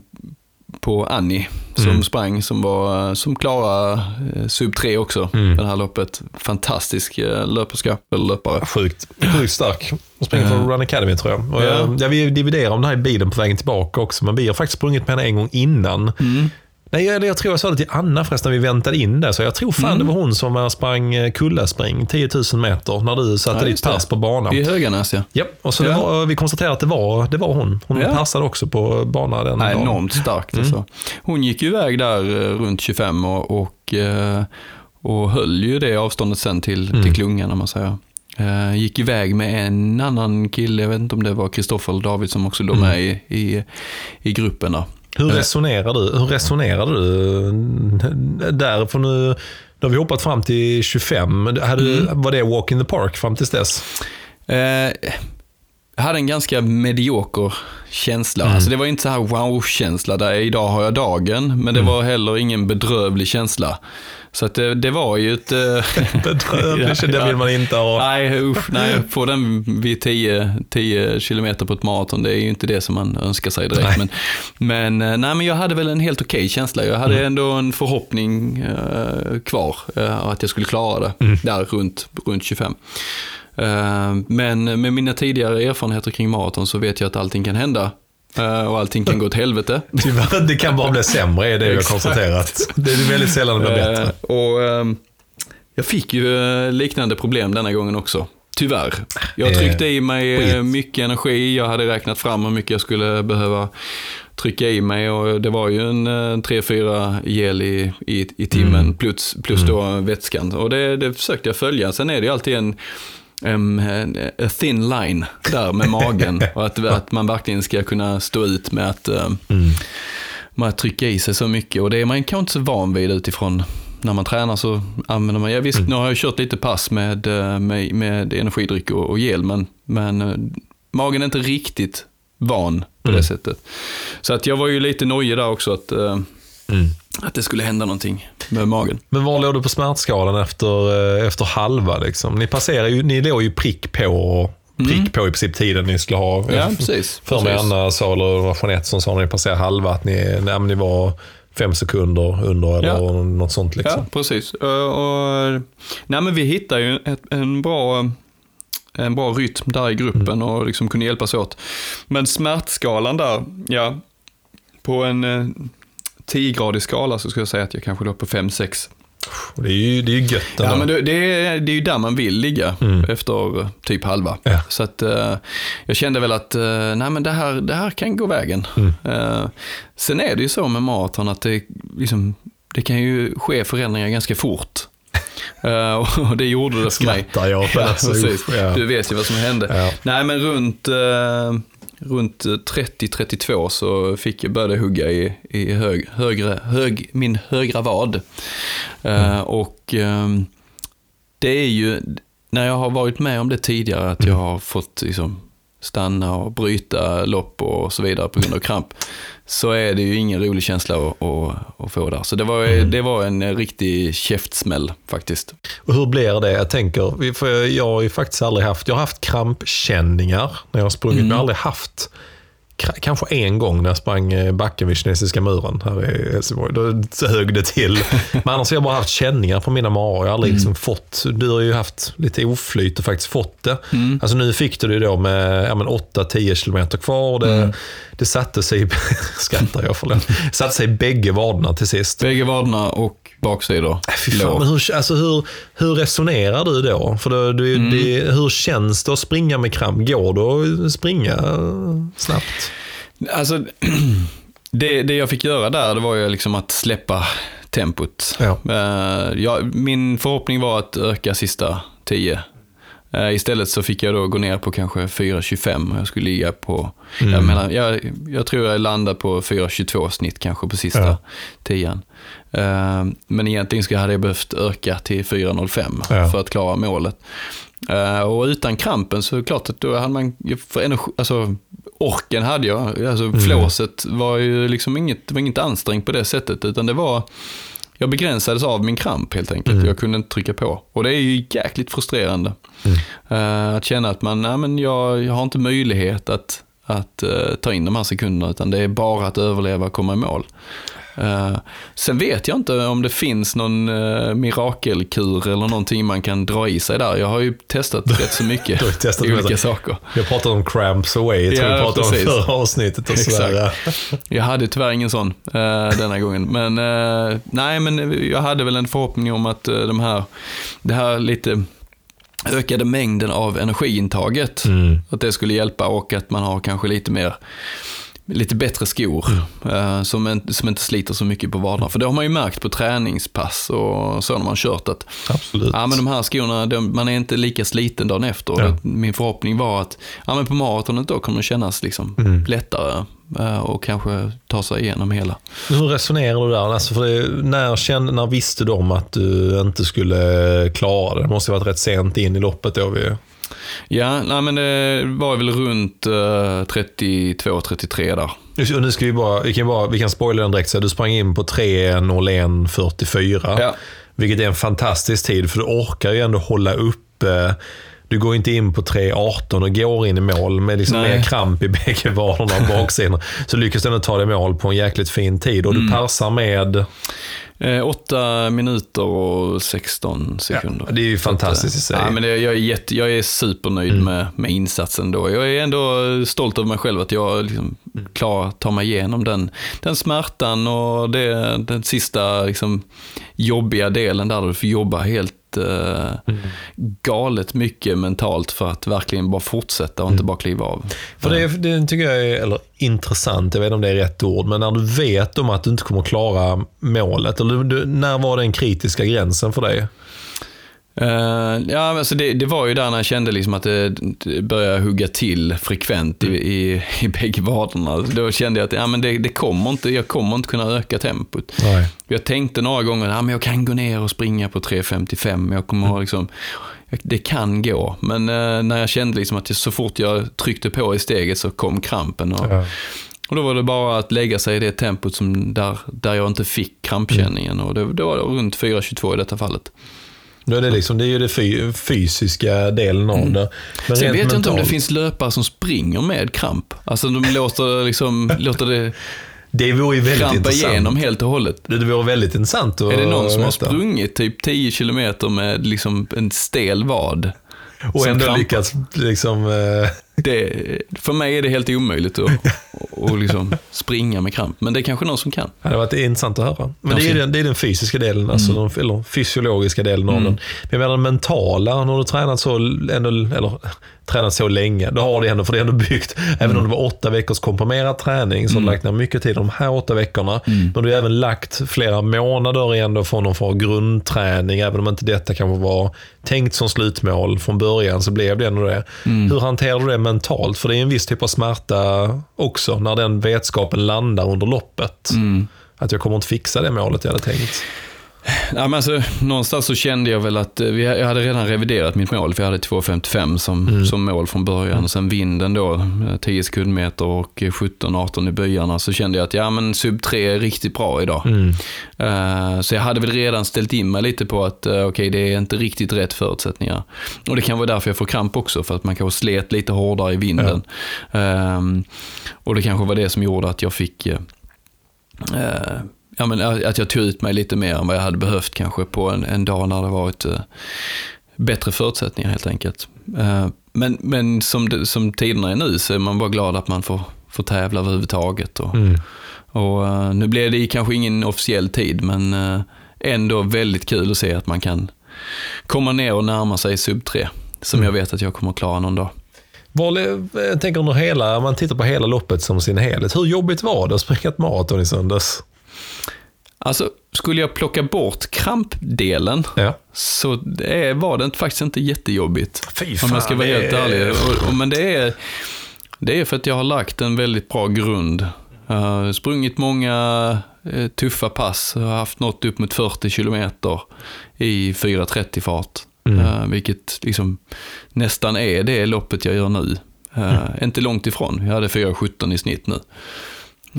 på Annie som mm. sprang, som, var, som klarade eh, sub 3 också, mm. det här loppet. Fantastisk eh, löperska, eller löpare. Sjukt, sjukt stark. Hon springer för Run Academy tror jag. Och ja. jag, vi dividerar om det här i bilen på vägen tillbaka också, men vi har faktiskt sprungit med henne en gång innan. Mm. Nej, jag, jag tror jag sa det till Anna förresten när vi väntade in det. Så jag tror fan mm. det var hon som var sprang eh, kullaspring 10 000 meter när du satte ja, ditt pass på banan. I Höganäs ja. Ja, och så ja. Var, vi konstaterade att det var, det var hon. Hon ja. passade också på banan den dagen. Enormt starkt mm. alltså. Hon gick ju iväg där eh, runt 25 och, och, eh, och höll ju det avståndet sen till, mm. till klungan om man säger. gick iväg med en annan kille, jag vet inte om det var Kristoffer eller David som också låg mm. med i, i, i gruppen. Hur eh. resonerar du, hur resonerar du där? För nu, nu har vi hoppat fram till 25. Hade, mm. Var det walk in the park fram tills dess? Eh, jag hade en ganska medioker känsla. Mm. Alltså det var inte så här wow-känsla där idag har jag dagen, men det Mm. var heller ingen bedrövlig känsla. Så att det, det var ju ett... eh, Bedrövligt, det vill man inte ha. Nej, usch, nej, få den vid 10, 10 kilometer på ett maraton, det är ju inte det som man önskar sig direkt. Men, men, eh, nej, men jag hade väl en helt okej känsla. Jag hade ändå en förhoppning eh, kvar eh, att jag skulle klara det där runt, runt 25. Eh, men med mina tidigare erfarenheter kring maraton så vet jag att allting kan hända. Eh, och allting kan gå åt helvete. Tyvärr, det kan bara bli sämre, är det vi har konstaterat. Det är väldigt sällan det blir bättre. Eh, och ehm, jag fick ju eh, liknande problem denna gången också. Tyvärr. Jag tryckte i mig skit. mycket energi. Jag hade räknat fram hur mycket jag skulle behöva trycka i mig och det var ju en 3-4 gel i, i, i timmen Mm. plus, plus då vätskan. Och det, det försökte jag följa. Sen är det ju alltid en, en a thin line där med magen. och att, att man verkligen ska kunna stå ut med att Mm. med att trycka i sig så mycket och det är man kanske inte så van vid utifrån när man tränar så använder man, ja visst Mm. nu har jag kört lite pass med, eh, med, med energidryck och, och gel men, men magen är inte riktigt van på Mm. det sättet. Så att jag var ju lite nojig där också att, Mm. att det skulle hända någonting med magen. Men var låg du på smärtskalan efter, eh, efter halva? Liksom? Ni, passerar ju, ni låg ju prick på, prick på i princip tiden ni skulle ha. Mm. Ja, precis. För mig. Anna sa, eller det var Jeanette som sa när ni passerade halva, att ni, nej, ni var fem sekunder under eller Ja. något sånt. Liksom. Ja, precis. Eh, Och, nej, men vi hittade ju ett, en, bra, en bra rytm där i gruppen och liksom kunde hjälpas åt. Men smärtskalan där, ja, på en eh, 10-gradig skala så skulle jag säga att jag kanske låg på 5-6. Och Det är ju, det är ju gött Ja, ändå. men det, det, är, det är ju där man vill ligga Mm. efter typ halva. Ja. Så att eh, jag kände väl att eh, nej, men det, här, det här kan gå vägen. Mm. Eh, sen är det ju så med maraton att det, liksom, det kan ju ske förändringar ganska fort. Eh, och det gjorde det för mig. Skrattar jag Ja, precis. ja. Du vet ju vad som hände. Ja. Nej, men runt, eh, runt 30-32 så fick jag börja hugga i, i hög, högre, hög, min högra vad. Eh, och ehm, det är ju, när jag har varit med om det tidigare, att jag har fått liksom, stanna och bryta lopp och så vidare på grund av kramp, så är det ju ingen rolig känsla att, att, att få där. Så det var, det var en riktig käftsmäll faktiskt. Och hur blir det? Jag tänker, för jag har ju faktiskt aldrig haft, jag har haft krampkänningar när jag har sprungit, men jag har aldrig haft Kanske en gång när jag sprang eh, backen vid kinesiska muren här i Helsingborg. Då högg det till. Men annars har jag bara haft känningar på mina marar. Jag har aldrig liksom fått, du har ju haft lite oflyt och faktiskt fått det. Alltså nu fick du det då med ja, men 8-10 kilometer kvar. Det, det satte sig, skrattar jag förlåt, satte sig i bägge vaderna till sist. Bägge vaderna och baksidor. Äh, fan, men hur, alltså hur, hur resonerar du då? För det, du, Mm. det, hur känns det att springa med kramp? Går det att springa snabbt? Alltså, det, det jag fick göra där, det var ju liksom att släppa tempot. Ja. Eh, jag, min förhoppning var att öka sista 10. Eh, istället så fick jag då gå ner på kanske 4.25 och jag skulle ligga på, Mm. jag, menar, jag, jag tror jag landade på 4.22 snitt kanske på sista Ja. 10. Eh, men egentligen hade jag behövt öka till 4.05 Ja. för att klara målet. Eh, och utan krampen så är det klart att då hade man, för energi, alltså orken hade jag, alltså Mm. flåset var ju liksom inget, var inget ansträngt på det sättet, utan det var, jag begränsades av min kramp helt enkelt. Mm. Jag kunde inte trycka på. Och det är ju jäkligt frustrerande. Mm. Eh, att känna att man, nej men jag, jag har inte möjlighet att, att eh, ta in de här sekunderna, utan det är bara att överleva och komma i mål. Eh, sen vet jag inte om det finns någon uh, mirakelkur eller någonting man kan dra i sig där. Jag har ju testat rätt så mycket Du har testat olika med- saker. Har pratat om cramps away, jag tror Ja, vi pratade precis. om förra avsnittet. Och sådär. Jag hade tyvärr ingen sån eh, denna gången. Men eh, nej, men jag hade väl en förhoppning om att de här, det här lite ökade mängden av energiintaget, Mm. att det skulle hjälpa och att man har kanske lite mer lite bättre skor eh, som, en, som inte sliter så mycket på vaderna. För det har man ju märkt på träningspass och så när man kört att Absolut. Ja, men de här skorna, de, man är inte lika sliten dagen efter. Ja. Min förhoppning var att ja, men på maratonet då kommer det kännas liksom Mm. lättare eh, och kanske ta sig igenom hela. Hur resonerar du där? Alltså för det, när, kände, när visste om att du inte skulle klara det? Det måste ha varit rätt sent in i loppet då. Vi, Ja, nej, men det var väl runt uh, 32-33 där. Och nu ska vi bara, vi kan, bara, vi kan spoila den direkt. Så du sprang in på 3.01.44. Ja. Vilket är en fantastisk tid, för du orkar ju ändå hålla uppe du går inte in på 3.18 och går in i mål med liksom Nej. mer kramp i bägge vaderna och baksidan. Så lyckas du ändå ta dig mål på en jäkligt fin tid. Och du passar med... Eh, 8 minuter och 16 sekunder. det är ju fantastiskt i sig. Ja, men det, jag, är jätte, jag är supernöjd med, med insatsen då. Jag är ändå stolt över mig själv att jag liksom klarar att ta mig igenom den, den smärtan och det, den sista liksom, jobbiga delen där du får jobba helt eh, galet mycket mentalt för att verkligen bara fortsätta och inte bara kliva av. För det, det tycker jag är eller, intressant, jag vet inte om det är rätt ord, men när du vet om att du inte kommer klara målet, eller du, när var den kritiska gränsen för dig? Uh, ja, alltså det, det, var ju där när jag kände liksom att det, det började hugga till frekvent i, i, i bägge vaderna. Då kände jag att ja, men det, det kommer inte, jag kommer inte kunna öka tempot. Nej. Jag tänkte några gånger att ja, jag kan gå ner och springa på 3.55. Jag kommer mm. liksom, det kan gå. Men uh, när jag kände liksom att så fort jag tryckte på i steget så kom krampen. Och, ja. Och då var det bara att lägga sig i det tempot som där, där jag inte fick krampkänningen. Mm. Och det, det var runt 4.22 i detta fallet. Då är det, liksom, det är ju den fysiska delen av Mm. det. Men Sen vet jag inte om det finns löpare som springer med kramp. Alltså de låter, liksom, låter det det vore ju väldigt krampa intressant. igenom helt och hållet. Det, vore väldigt intressant att Är det någon som veta. har sprungit typ 10 kilometer med liksom en stel vad? Och ändå krampar? lyckats liksom... Det, för mig är det helt omöjligt att, att liksom springa med kramp. Men det är kanske någon som kan. det hade varit intressant att höra. Men det är, den, det är den fysiska delen, alltså Mm. den, eller fysiologiska delen av den. Men jag menar den mentala, när du tränat så, ändå, eller, tränat så länge, då har det ändå, för det är ändå byggt, även Mm. om det var åtta veckors komprimerad träning, så har du lagt ner mycket tid de här åtta veckorna. Mm. Men du har även lagt flera månader ändå från någon form av grundträning, även om inte detta kanske var tänkt som slutmål från början, så blev det ändå det. Mm. Hur hanterar du det mentalt? För det är en viss typ av smärta också, när den vetskapen landar under loppet. Mm. Att jag kommer inte fixa det målet jag hade tänkt. Ja, men alltså, någonstans så kände jag väl att eh, vi, jag hade redan reviderat mitt mål, för jag hade 2.55 som, som mål från början. Och sen vinden då, eh, 10 sekundmeter och 17-18 i byarna, så kände jag att ja, men sub 3 är riktigt bra idag. Eh, så jag hade väl redan ställt in mig lite på att uh, okej, det är inte riktigt rätt förutsättningar. Och det kan vara därför jag får kramp också, för att man kanske slet lite hårdare i vinden. Ehm, och det kanske var det som gjorde att jag fick eh, eh, ja, men att jag tog ut mig lite mer än vad jag hade behövt kanske på en, en dag när det varit eh, bättre förutsättningar helt enkelt. Eh, men men som, som tiderna är nu så är man bara glad att man får, får tävla överhuvudtaget. Och, och, eh, nu blev det kanske ingen officiell tid, men eh, ändå väldigt kul att se att man kan komma ner och närma sig sub 3, som jag vet att jag kommer att klara någon dag. Var, jag tänker under hela, man tittar på hela loppet som sin helhet. Hur jobbigt var det att springa ett maraton i söndags? Alltså, skulle jag plocka bort krampdelen Ja. så det är, var det faktiskt inte jättejobbigt. Fy Om jag ska fan, vara det helt är- ärlig. Och, och, men det är, det är för att jag har lagt en väldigt bra grund. Uh, sprungit många eh, tuffa pass. Jag har haft något upp mot 40 kilometer i 4.30 fart. Eh, vilket liksom nästan är det loppet jag gör nu. Eh, Inte långt ifrån. Jag hade 4.17 i snitt nu.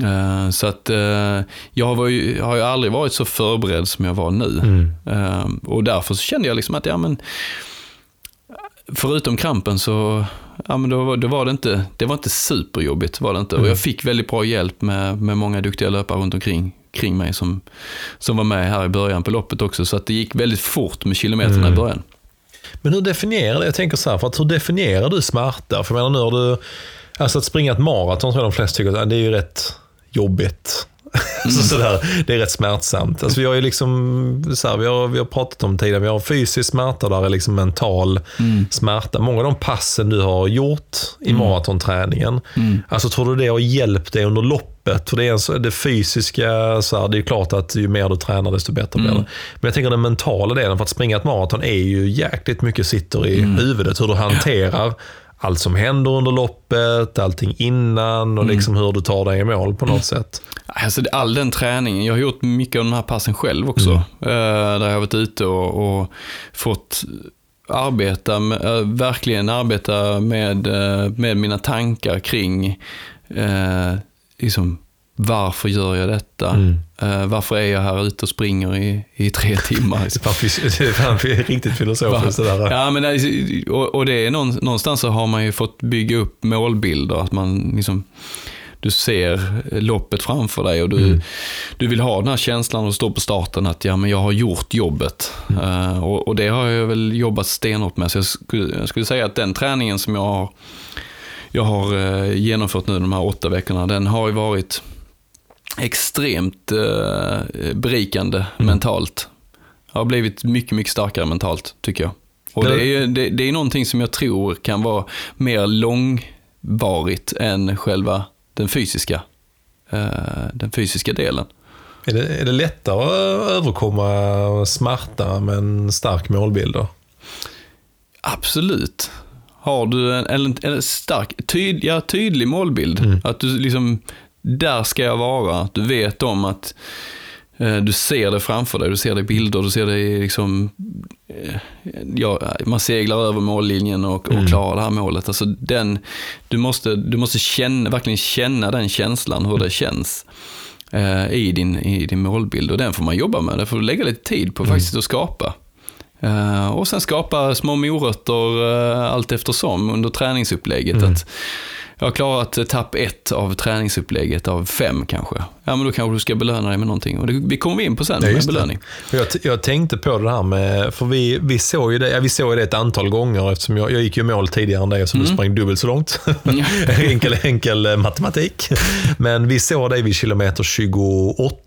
Eh, så att eh, jag var ju, har ju aldrig varit så förberedd som jag var nu. Eh, och därför så kände jag liksom att, ja men, förutom krampen så, ja men då, var- då var det inte, det var inte superjobbigt var det inte. Och jag fick väldigt bra hjälp med, med många duktiga löpare runt omkring kring mig som, som var med här i början på loppet också. Så att det gick väldigt fort med kilometerna i början. Men hur definierar det? Jag tänker så här, för att hur definierar du smärta? För jag menar nu har du, alltså att springa ett maraton tror jag de flesta tycker att det är ju rätt jobbigt. så sådär, det är rätt smärtsamt. Alltså vi har ju liksom, så här, vi, har, vi har pratat om tidigare, vi har fysisk smärta där är liksom mental smärta. Många av de passen du har gjort i maratonträningen, alltså tror du det har hjälpt dig under loppet? För det, är en, det fysiska, så här, det är klart att ju mer du tränar desto bättre blir det. Men jag tänker den mentala delen, för att springa ett maraton är ju jäkligt mycket sitter i huvudet. Hur du hanterar allt som händer under loppet, allting innan och liksom hur du tar dig i mål på något sätt. Alltså all den träningen, jag har gjort mycket av de här passen själv också. Eh, där jag har varit ute och, och fått arbeta, med, äh, verkligen arbeta med, äh, med mina tankar kring äh, liksom, varför gör jag detta? Mm. Uh, varför är jag här ute och springer i, i tre timmar? det är riktigt filosofiskt det där. Ja, men och, och det är någonstans så har man ju fått bygga upp målbilder. Att man liksom, du ser loppet framför dig och du, mm. du vill ha den här känslan att stå på starten att ja, men jag har gjort jobbet. Mm. Uh, och, och, det har jag väl jobbat stenhårt med. Så jag skulle, jag skulle säga att den träningen som jag har, jag har uh, genomfört nu de här åtta veckorna, den har ju varit extremt uh, berikande mm. mentalt. Jag har blivit mycket, mycket starkare mentalt, tycker jag. Och det är, det, det är någonting som jag tror kan vara mer långvarigt än själva den fysiska, uh, den fysiska delen. Är det, är det lättare att överkomma smärta med en stark målbild då? Absolut. Har du en, en, en stark, tyd, ja, tydlig målbild, mm. att du liksom där ska jag vara. Du vet om att eh, du ser det framför dig, du ser det i bilder, du ser det i liksom, eh, ja, man seglar över mållinjen och, mm. och klarar det här målet. Alltså den, du måste, du måste känna, verkligen känna den känslan, hur det känns eh, i, din, i din målbild. Och den får man jobba med, det får du lägga lite tid på mm. faktiskt att skapa. Uh, och sen skapa små morötter uh, allt eftersom under träningsupplägget. Mm. Att jag har klarat etapp ett av träningsupplägget av fem kanske. Ja, men då kanske du ska belöna dig med någonting. Och det, vi kommer in på sen ja, med belöning. Jag, jag, tänkte på det här med, för vi, vi såg ju det, ja, vi såg det ett antal gånger eftersom jag, jag gick ju mål tidigare än dig så mm. du sprang dubbelt så långt. enkel, enkel eh, matematik. Men vi såg dig vid kilometer 28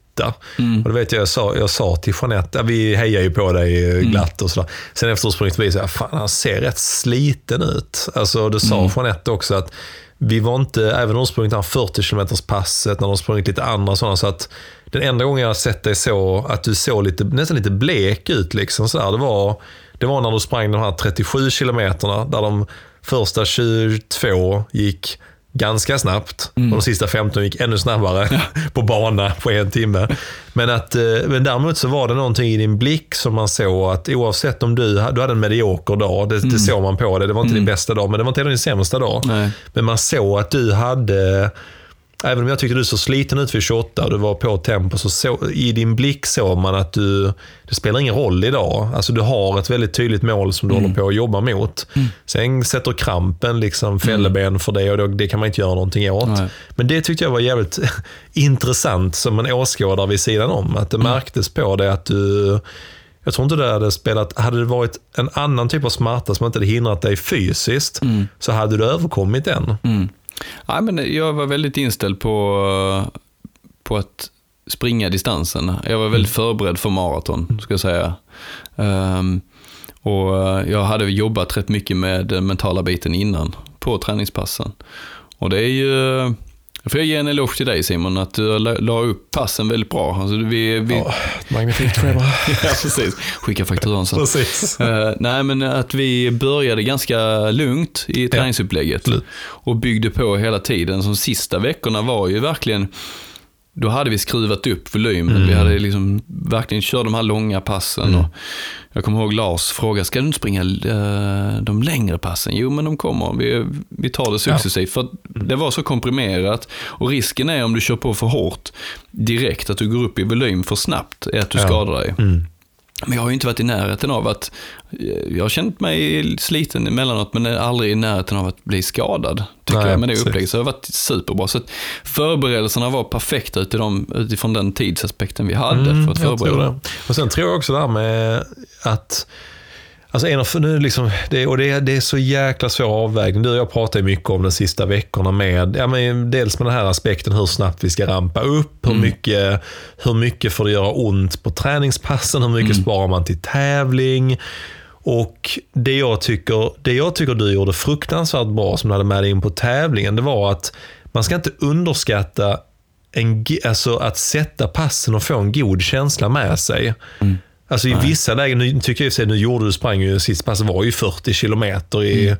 Mm. Och då vet jag, jag sa, jag sa till Jeanette, vi hejar ju på dig mm. glatt och sådär. Sen efter sprungit förbi så fan han ser rätt sliten ut. Alltså det sa mm. Jeanette också att vi var inte, även om de sprungit det här 40 km passet, när de sprungit lite andra sådana, så att den enda gången jag har sett dig så, att du såg lite, nästan lite blek ut, liksom, så där, det, var, det var när du sprang de här 37 kilometerna, där de första 22 gick ganska snabbt. Mm. Och de sista 15 gick ännu snabbare ja. på bana på en timme. Men, att, eh, men däremot så var det någonting i din blick som man såg att oavsett om du, du hade en medioker dag, det, mm. det såg man på det. Det var inte mm. din bästa dag, men det var inte heller din sämsta dag. Nej. Men man såg att du hade Även om jag tyckte du såg sliten ut vid 28 och du var på tempo, så, så i din blick såg man att du, det spelar ingen roll idag. Alltså du har ett väldigt tydligt mål som du mm. håller på att jobba mot. Mm. Sen sätter krampen liksom fälleben mm. för det och det kan man inte göra någonting åt. Nej. Men det tyckte jag var jävligt intressant som en åskådare vid sidan om. Att det mm. märktes på det att du jag tror inte det hade spelat, hade det varit en annan typ av smärta som inte hade hindrat dig fysiskt, mm. så hade du överkommit den. Mm. Ja, men jag var väldigt inställd på, på att springa distansen. Jag var väldigt mm. förberedd för maraton, ska jag säga. Um, och jag hade jobbat rätt mycket med den mentala biten innan, på träningspassen. Och det är ju får jag ge en eloge till dig Simon, att du la upp passen väldigt bra. Alltså, vi, vi... Ja, magnifikt schema. ja, precis. Skicka fakturan sen. Precis. Uh, nej, men att vi började ganska lugnt i träningsupplägget ja. och byggde på hela tiden. De sista veckorna var ju verkligen då hade vi skruvat upp volymen. Mm. Vi hade liksom verkligen kört de här långa passen. Mm. Och jag kommer ihåg Lars frågade, ska du inte springa uh, de längre passen? Jo, men de kommer. Vi, vi tar det successivt. Ja. För det var så komprimerat. Och risken är om du kör på för hårt direkt, att du går upp i volym för snabbt, är att du ja. skadar dig. Mm. Men jag har ju inte varit i närheten av att, jag har känt mig sliten emellanåt men aldrig i närheten av att bli skadad. Tycker Nej, jag med det upplägget. Så det har varit superbra. Så förberedelserna var perfekta utifrån, den tidsaspekten vi hade mm, för att förbereda. Och sen tror jag också det här med att Alltså en av, nu liksom, det, och det, det är så jäkla svår avvägning. Du och jag pratar mycket om de sista veckorna med, ja, men dels med den här aspekten hur snabbt vi ska rampa upp, hur, mm. mycket, hur mycket får det göra ont på träningspassen, hur mycket mm. sparar man till tävling. Och det jag, tycker, det jag tycker du gjorde fruktansvärt bra som du hade med dig in på tävlingen, det var att man ska inte underskatta en, alltså att sätta passen och få en god känsla med sig. Mm. Alltså i Nej. vissa lägen, nu tycker jag att nu gjorde du sprang ju, sist pass var ju 40 kilometer i mm.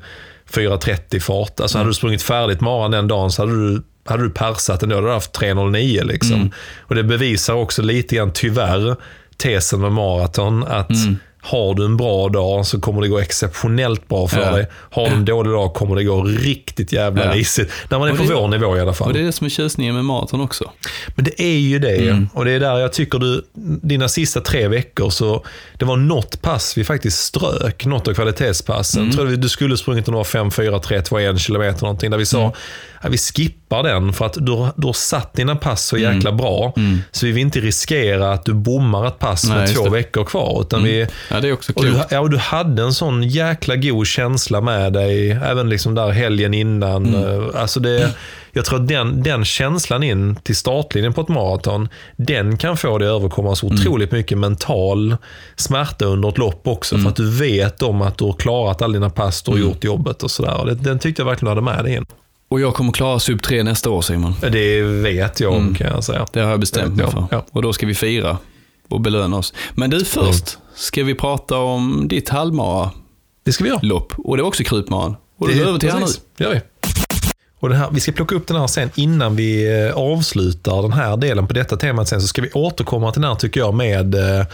4.30 fart. Alltså mm. hade du sprungit färdigt maran den dagen så hade du, hade du persat ändå, hade du haft 3.09 liksom. Mm. Och det bevisar också lite grann tyvärr tesen med maraton att mm. Har du en bra dag så kommer det gå exceptionellt bra för Ja. dig. Har du en dålig dag kommer det gå riktigt jävla Ja. risigt. När man är Och på det- vår nivå i alla fall. Och det är det som är tjusningen med maten också. Men det är ju det. Mm. Och det är där jag tycker du, dina sista tre veckor så, det var något pass vi faktiskt strök, något av kvalitetspassen. Mm. Tror du skulle sprungit var 5, 4, 3, 2, 1 kilometer någonting. Där vi sa, Mm. att vi skippar den för att du, du har satt dina pass så jäkla bra. Så vi vill inte riskera att du bommar ett pass Mm. Nej, med två det. veckor kvar. Utan vi, Ja, det är också och du, klokt. ja, och du hade en sån jäkla god känsla med dig, även liksom där helgen innan. Mm. Eh, Alltså det, jag tror att den, den känslan in till startlinjen på ett maraton, den kan få dig att överkomma så Mm. otroligt mycket mental smärta under ett lopp också. Mm. För att du vet om att du har klarat alla dina pass, du har gjort jobbet och sådär. Den tyckte jag verkligen du hade med dig in. Och jag kommer klara sub 3 nästa år Simon. Det vet jag om kan jag säga. Det har jag bestämt mig för. ja. Och då ska vi fira och belöna oss. Men du först, ska vi prata om ditt halvmara-lopp. Det ska vi göra. Och det är också krutmaran. Och du går över till nu. Det gör vi. Och här, vi ska plocka upp den här sen innan vi eh, avslutar den här delen på detta temat sen så ska vi återkomma till den här tycker jag med eh,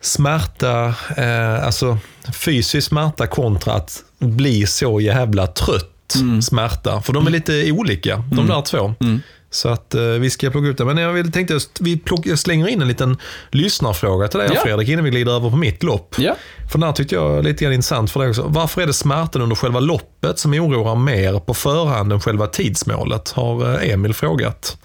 smärta, eh, alltså fysisk smärta kontra att bli så jävla trött smärta. För de är lite olika, de där två. Så att eh, vi ska plocka upp det. Men jag vill, tänkte att vi plock, jag slänger in en liten lyssnarfråga till dig Ja. Fredrik innan vi glider över på mitt lopp. Ja. För den här tyckte jag är lite grann intressant för dig också. Varför är det smärtan under själva loppet som oroar mer på förhand än själva tidsmålet? Har eh, Emil frågat.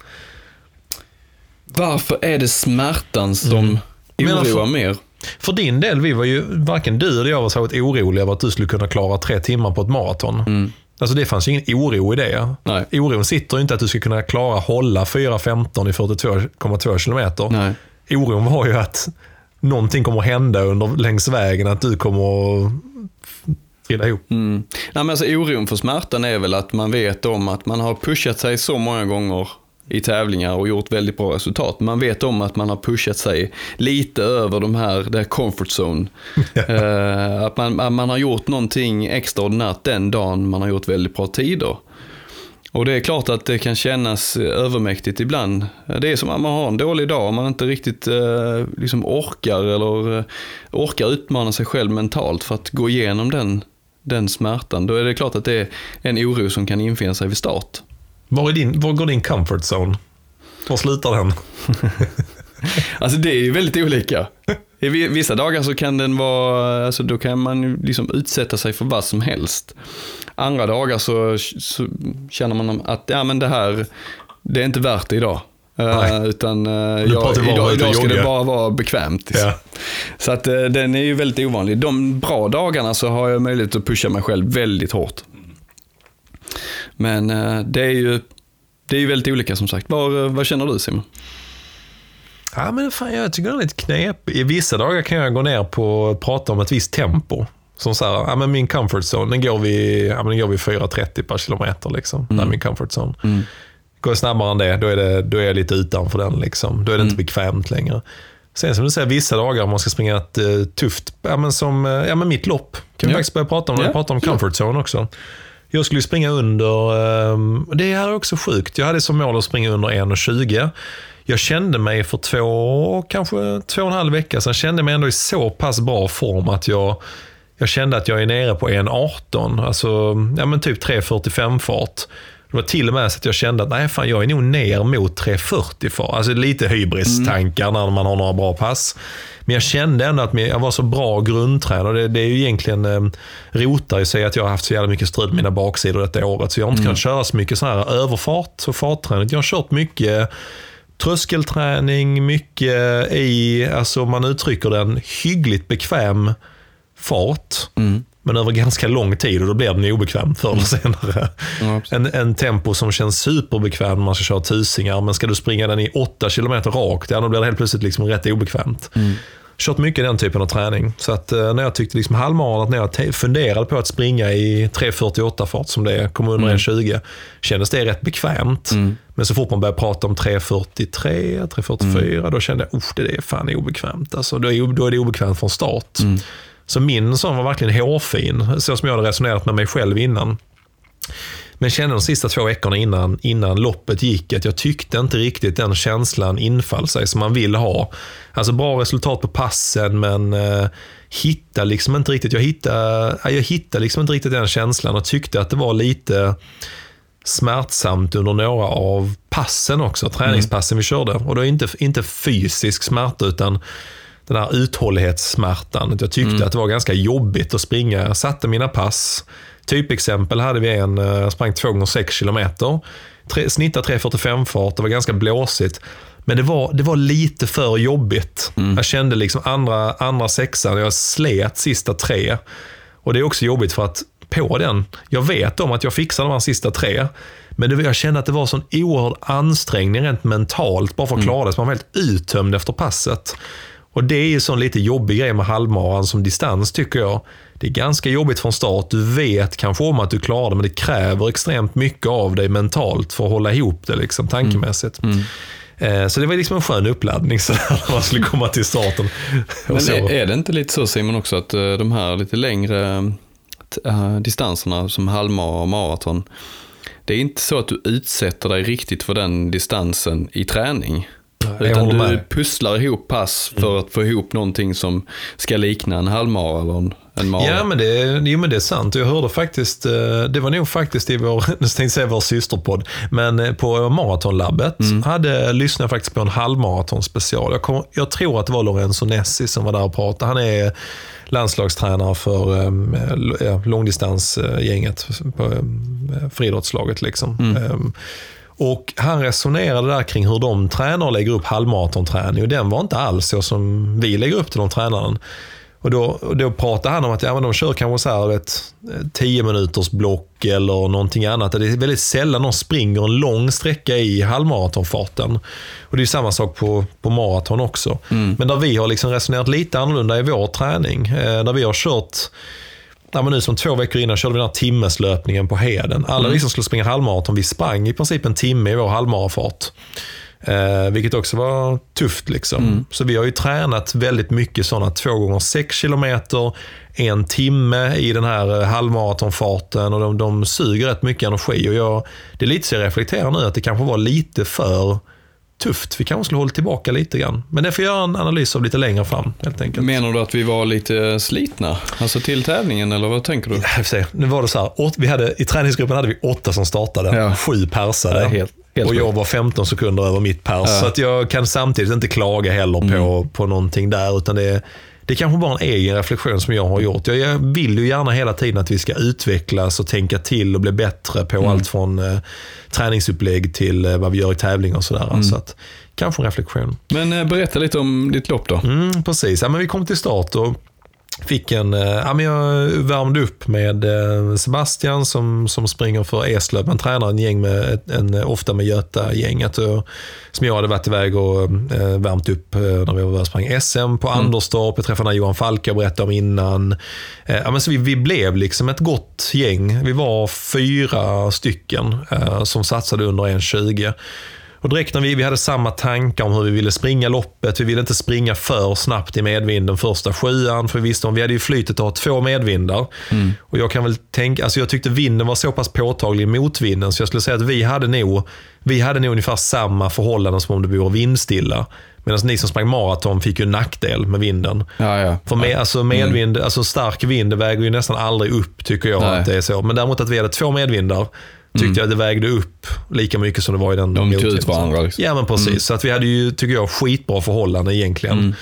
Varför är det smärtan som Mm. Oroar varför- mer? För din del, vi var ju, varken du eller jag var särskilt oroliga över att du skulle kunna klara tre timmar på ett maraton. Alltså det fanns ju ingen oro i det. Nej. Oron sitter ju inte att du ska kunna klara hålla 4.15 i 42,2 kilometer. Nej. Oron var ju att någonting kommer hända under, längs vägen, att du kommer trilla ihop. Mm. Nej, men alltså, oron för smärtan är väl att man vet om att man har pushat sig så många gånger i tävlingar och gjort väldigt bra resultat. Man vet om att man har pushat sig lite över de här, det här comfort zone. Eh, att man, man har gjort någonting extraordinärt den dagen man har gjort väldigt bra tider. Och det är klart att det kan kännas övermäktigt ibland. Det är som att man har en dålig dag och man inte riktigt eh, liksom orkar eller eh, orkar utmana sig själv mentalt för att gå igenom den, den smärtan. Då är det klart att det är en oro som kan infinna sig vid start. Var, är din, var går din comfort zone? Var slutar den? Alltså det är ju väldigt olika. I vi- vissa dagar så kan den vara, alltså då kan man liksom utsätta sig för vad som helst. Andra dagar så, så känner man att ja, men det här, det är inte värt det idag. Nej. utan uh, om idag, idag ska det bara vara bekvämt. Ja. Så att eh, den är ju väldigt ovanlig. De bra dagarna så har jag möjlighet att pusha mig själv väldigt hårt. Men eh, det är ju det är ju väldigt olika som sagt. Var, eh, vad känner du Simon? Ja, men fan, jag tycker det är lite knep. I vissa dagar kan jag gå ner på och prata om ett visst tempo. Som så här, ja, men min comfort zone, den går vid, ja, men den går vid 4.30 per kilometer. Liksom. Det är min comfort zone. Går jag snabbare än det, då är, det, då är jag lite utanför den. Liksom. Då är det inte bekvämt längre. Sen som du säger, vissa dagar om man ska springa ett eh, tufft, ja, men som eh, ja, men mitt lopp. Kan vi Ja. faktiskt börja prata om när vi Ja, pratar om comfort zone också. Jag skulle springa under, ehm, det här är också sjukt, jag hade som mål att springa under 1.20. Jag kände mig för två, kanske två och en halv vecka sedan, kände mig ändå i så pass bra form att jag, jag kände att jag är nere på 1.18, alltså ja, men typ 3.45 fart. Det var till och med så att jag kände att nej, fan, jag är nog ner mot 3.40 fart. Alltså lite hybristankar när man har några bra pass. Men jag kände ändå att jag var så bra grundtränad. Det, det är ju egentligen eh, rotar i sig att jag har haft så jävla mycket strul med mina baksidor detta året. Så jag har inte kunnat köra så mycket sån här överfart och fartträning. Jag har kört mycket tröskelträning, mycket i, alltså man uttrycker den, hyggligt bekväm fart. Men över ganska lång tid och då blir den obekväm förr eller senare. Precis. en, en tempo som känns superbekväm när man ska köra tusingar. Men ska du springa den i 8 km rakt, ja, då blir det helt plötsligt liksom rätt obekvämt. Kört mycket den typen av träning. Så att eh, när jag tyckte liksom halvmaran, att när jag funderade på att springa i 3.48 fart som det är, komma under 1.20, kändes det rätt bekvämt. Men så fort man började prata om 3.43, 3.44, då kände jag, usch, det är fan obekvämt. Alltså, då, är, då är det obekvämt från start. Så min sån var verkligen hårfin, så som jag hade resonerat med mig själv innan. Men kände de sista två veckorna innan, innan loppet gick att jag tyckte inte riktigt den känslan infall sig som man vill ha. Alltså bra resultat på passen men eh, hitta liksom inte riktigt, jag hittade, jag hittade liksom inte riktigt den känslan och tyckte att det var lite smärtsamt under några av passen också, träningspassen mm. vi körde. Och då inte, inte fysisk smärta utan den här uthållighetssmärtan. Jag tyckte mm. att det var ganska jobbigt att springa. Jag satte mina pass. Typexempel hade vi en, jag eh, sprang 2 gånger 6 kilometer. Snittade 3.45 fart, det var ganska blåsigt. Men det var, det var lite för jobbigt. Mm. Jag kände liksom andra, andra sexan, jag slet sista tre. Och det är också jobbigt för att på den, jag vet om att jag fixar de här sista tre. Men det, jag kände att det var sån oerhörd ansträngning rent mentalt bara för att mm. klara det. Så man var helt uttömd efter passet. Och det är ju sån lite jobbig grej med halvmaran som distans tycker jag. Det är ganska jobbigt från start. Du vet kanske om att du klarar det, men det kräver extremt mycket av dig mentalt för att hålla ihop det liksom, tankemässigt. Mm. Mm. Så det var liksom en skön uppladdning så när man skulle komma till starten. Men är, är, det inte lite så Simon också att eh, de här lite längre uh, distanserna som halvmara och maraton, det är inte så att du utsätter dig riktigt för den distansen i träning. Utan du med. pusslar ihop pass för mm. att få ihop någonting som ska likna en halvmara eller en, en mara. Ja, men det, jo, men det är sant. Jag hörde faktiskt, eh, det var nog faktiskt i vår, nu tänkte säga vår systerpodd, men eh, på Maratonlabbet mm. hade, lyssnade jag faktiskt på en halvmaraton special. Jag, kom, jag tror att det var Lorenzo Nessi som var där och pratade. Han är landslagstränare för äh, långdistansgänget på äh, friidrottslaget. Liksom. Mm. Och han resonerade där kring hur de tränar och lägger upp halvmaratonträning och den var inte alls så som vi lägger upp till de tränarna. Och då, då pratade han om att ja, men de kör kanske så här ett 10 minuters block eller någonting annat. Det är väldigt sällan de springer en lång sträcka i halvmaratonfarten. Och det är samma sak på, på maraton också. Mm. Men där vi har liksom resonerat lite annorlunda i vår träning. Eh, där vi har kört Ja, men nu som två veckor innan körde vi den här timmeslöpningen på Heden. Alla mm. som skulle springa halvmaraton, vi sprang i princip en timme i vår halvmarafart. Eh, vilket också var tufft. Liksom. Mm. Så vi har ju tränat väldigt mycket sådana två gånger sex kilometer, en timme i den här eh, halvmaratonfarten och de, de suger rätt mycket energi. Och jag, det är lite så jag reflekterar nu att det kanske var lite för tufft. Vi kanske skulle hållit tillbaka lite grann. Men det får jag göra en analys av lite längre fram helt enkelt. Menar du att vi var lite slitna? Alltså till tävlingen eller vad tänker du? Ja, nu var det så här, vi hade, i träningsgruppen hade vi åtta som startade, ja. sju persade. Ja, helt, helt och jag var 15 sekunder över mitt pers. Ja. Så att jag kan samtidigt inte klaga heller på, mm. på någonting där. Utan det det är kanske bara en egen reflektion som jag har gjort. Jag vill ju gärna hela tiden att vi ska utvecklas och tänka till och bli bättre på mm. allt från eh, träningsupplägg till eh, vad vi gör i tävling och sådär. Mm. Så att, kanske en reflektion. Men eh, berätta lite om ditt lopp då. Mm, precis, ja, men vi kom till start och Fick en, eh, ja, men jag värmde upp med eh, Sebastian som, som springer för Eslöv. Man tränar en gäng med, en, ofta med Göta-gänget. Som jag hade varit iväg och eh, värmt upp när vi var och sprang SM på mm. Anderstorp. Jag träffade Johan Falk jag berättade om innan. Ja, men så vi, vi blev liksom ett gott gäng. Vi var fyra stycken som satsade under 1,20. Och direkt när vi, vi hade samma tankar om hur vi ville springa loppet. Vi ville inte springa för snabbt i medvinden första sjuan. För vi visste om vi hade ju flytet att ha två medvindar. Mm. Och jag kan väl tänka, alltså jag tyckte vinden var så pass påtaglig i motvinden. Så jag skulle säga att vi hade nog, vi hade nog ungefär samma förhållanden som om det vore vindstilla. Medan ni som sprang maraton fick ju en nackdel med vinden. Ja, ja. För med, alltså medvind, mm. alltså stark vind väger ju nästan aldrig upp tycker jag Nej. att det är så. Men däremot att vi hade två medvindar tyckte mm. jag det vägde upp lika mycket som det var i den. De tog ut varandra. Liksom. Ja, men precis. Mm. Så att vi hade ju, tycker jag, skitbra förhållanden egentligen. Mm.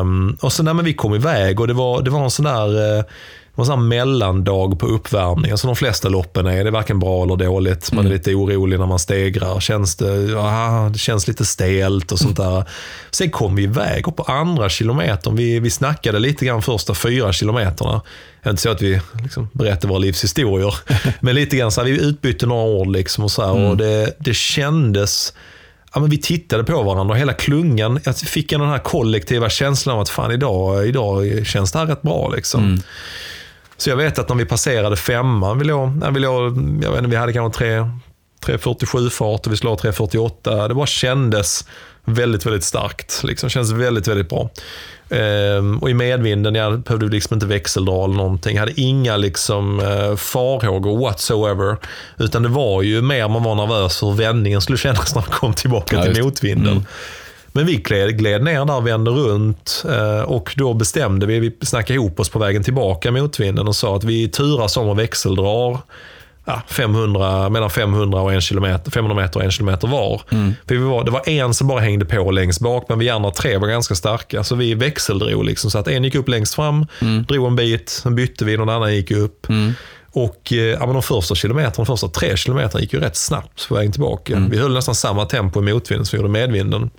Um, och sen när vi kom iväg och det var, det var en sån där uh, en sån mellandag på uppvärmning. Alltså de flesta loppen är det är varken bra eller dåligt. Man är mm. lite orolig när man stegrar. Känns det, aha, det känns lite stelt och sånt där. Sen kom vi iväg och på andra kilometern, vi, vi snackade lite grann första fyra kilometerna. Jag inte så att vi liksom berättade våra livshistorier, men lite grann så här, vi utbytte några ord liksom och så här, mm. och det, det kändes Ja, men vi tittade på varandra och hela klungan, jag fick den här kollektiva känslan av att fan idag, idag känns det här rätt bra. Liksom. Mm. Så jag vet att när vi passerade femman, vi, låg, vi, låg, jag vet inte, vi hade kanske 3.47 fart och vi slår 3.48. Det bara kändes väldigt, väldigt starkt. Liksom, känns väldigt, väldigt bra. Ehm, och i medvinden, jag behövde liksom inte växeldra eller någonting. Jag hade inga liksom, eh, farhågor whatsoever. Utan det var ju mer man var nervös för hur vändningen skulle kännas när man kom tillbaka Ja, till motvinden. Mm. Men vi gled, gled ner där, vände runt eh, och då bestämde vi, vi snackade ihop oss på vägen tillbaka mot vinden och sa att vi turas om och växeldrar ja, 500, mellan 500 och en kilometer, 500 meter och en kilometer var. För vi var. Det var en som bara hängde på längst bak, men vi andra tre var ganska starka. Så vi växeldrog. Liksom, så att en gick upp längst fram, drog en bit, sen bytte vi, någon annan gick upp. Och eh, ja, men de första kilometerna, de första tre kilometerna gick ju rätt snabbt på vägen tillbaka. Vi höll nästan samma tempo i motvind som vi gjorde medvinden.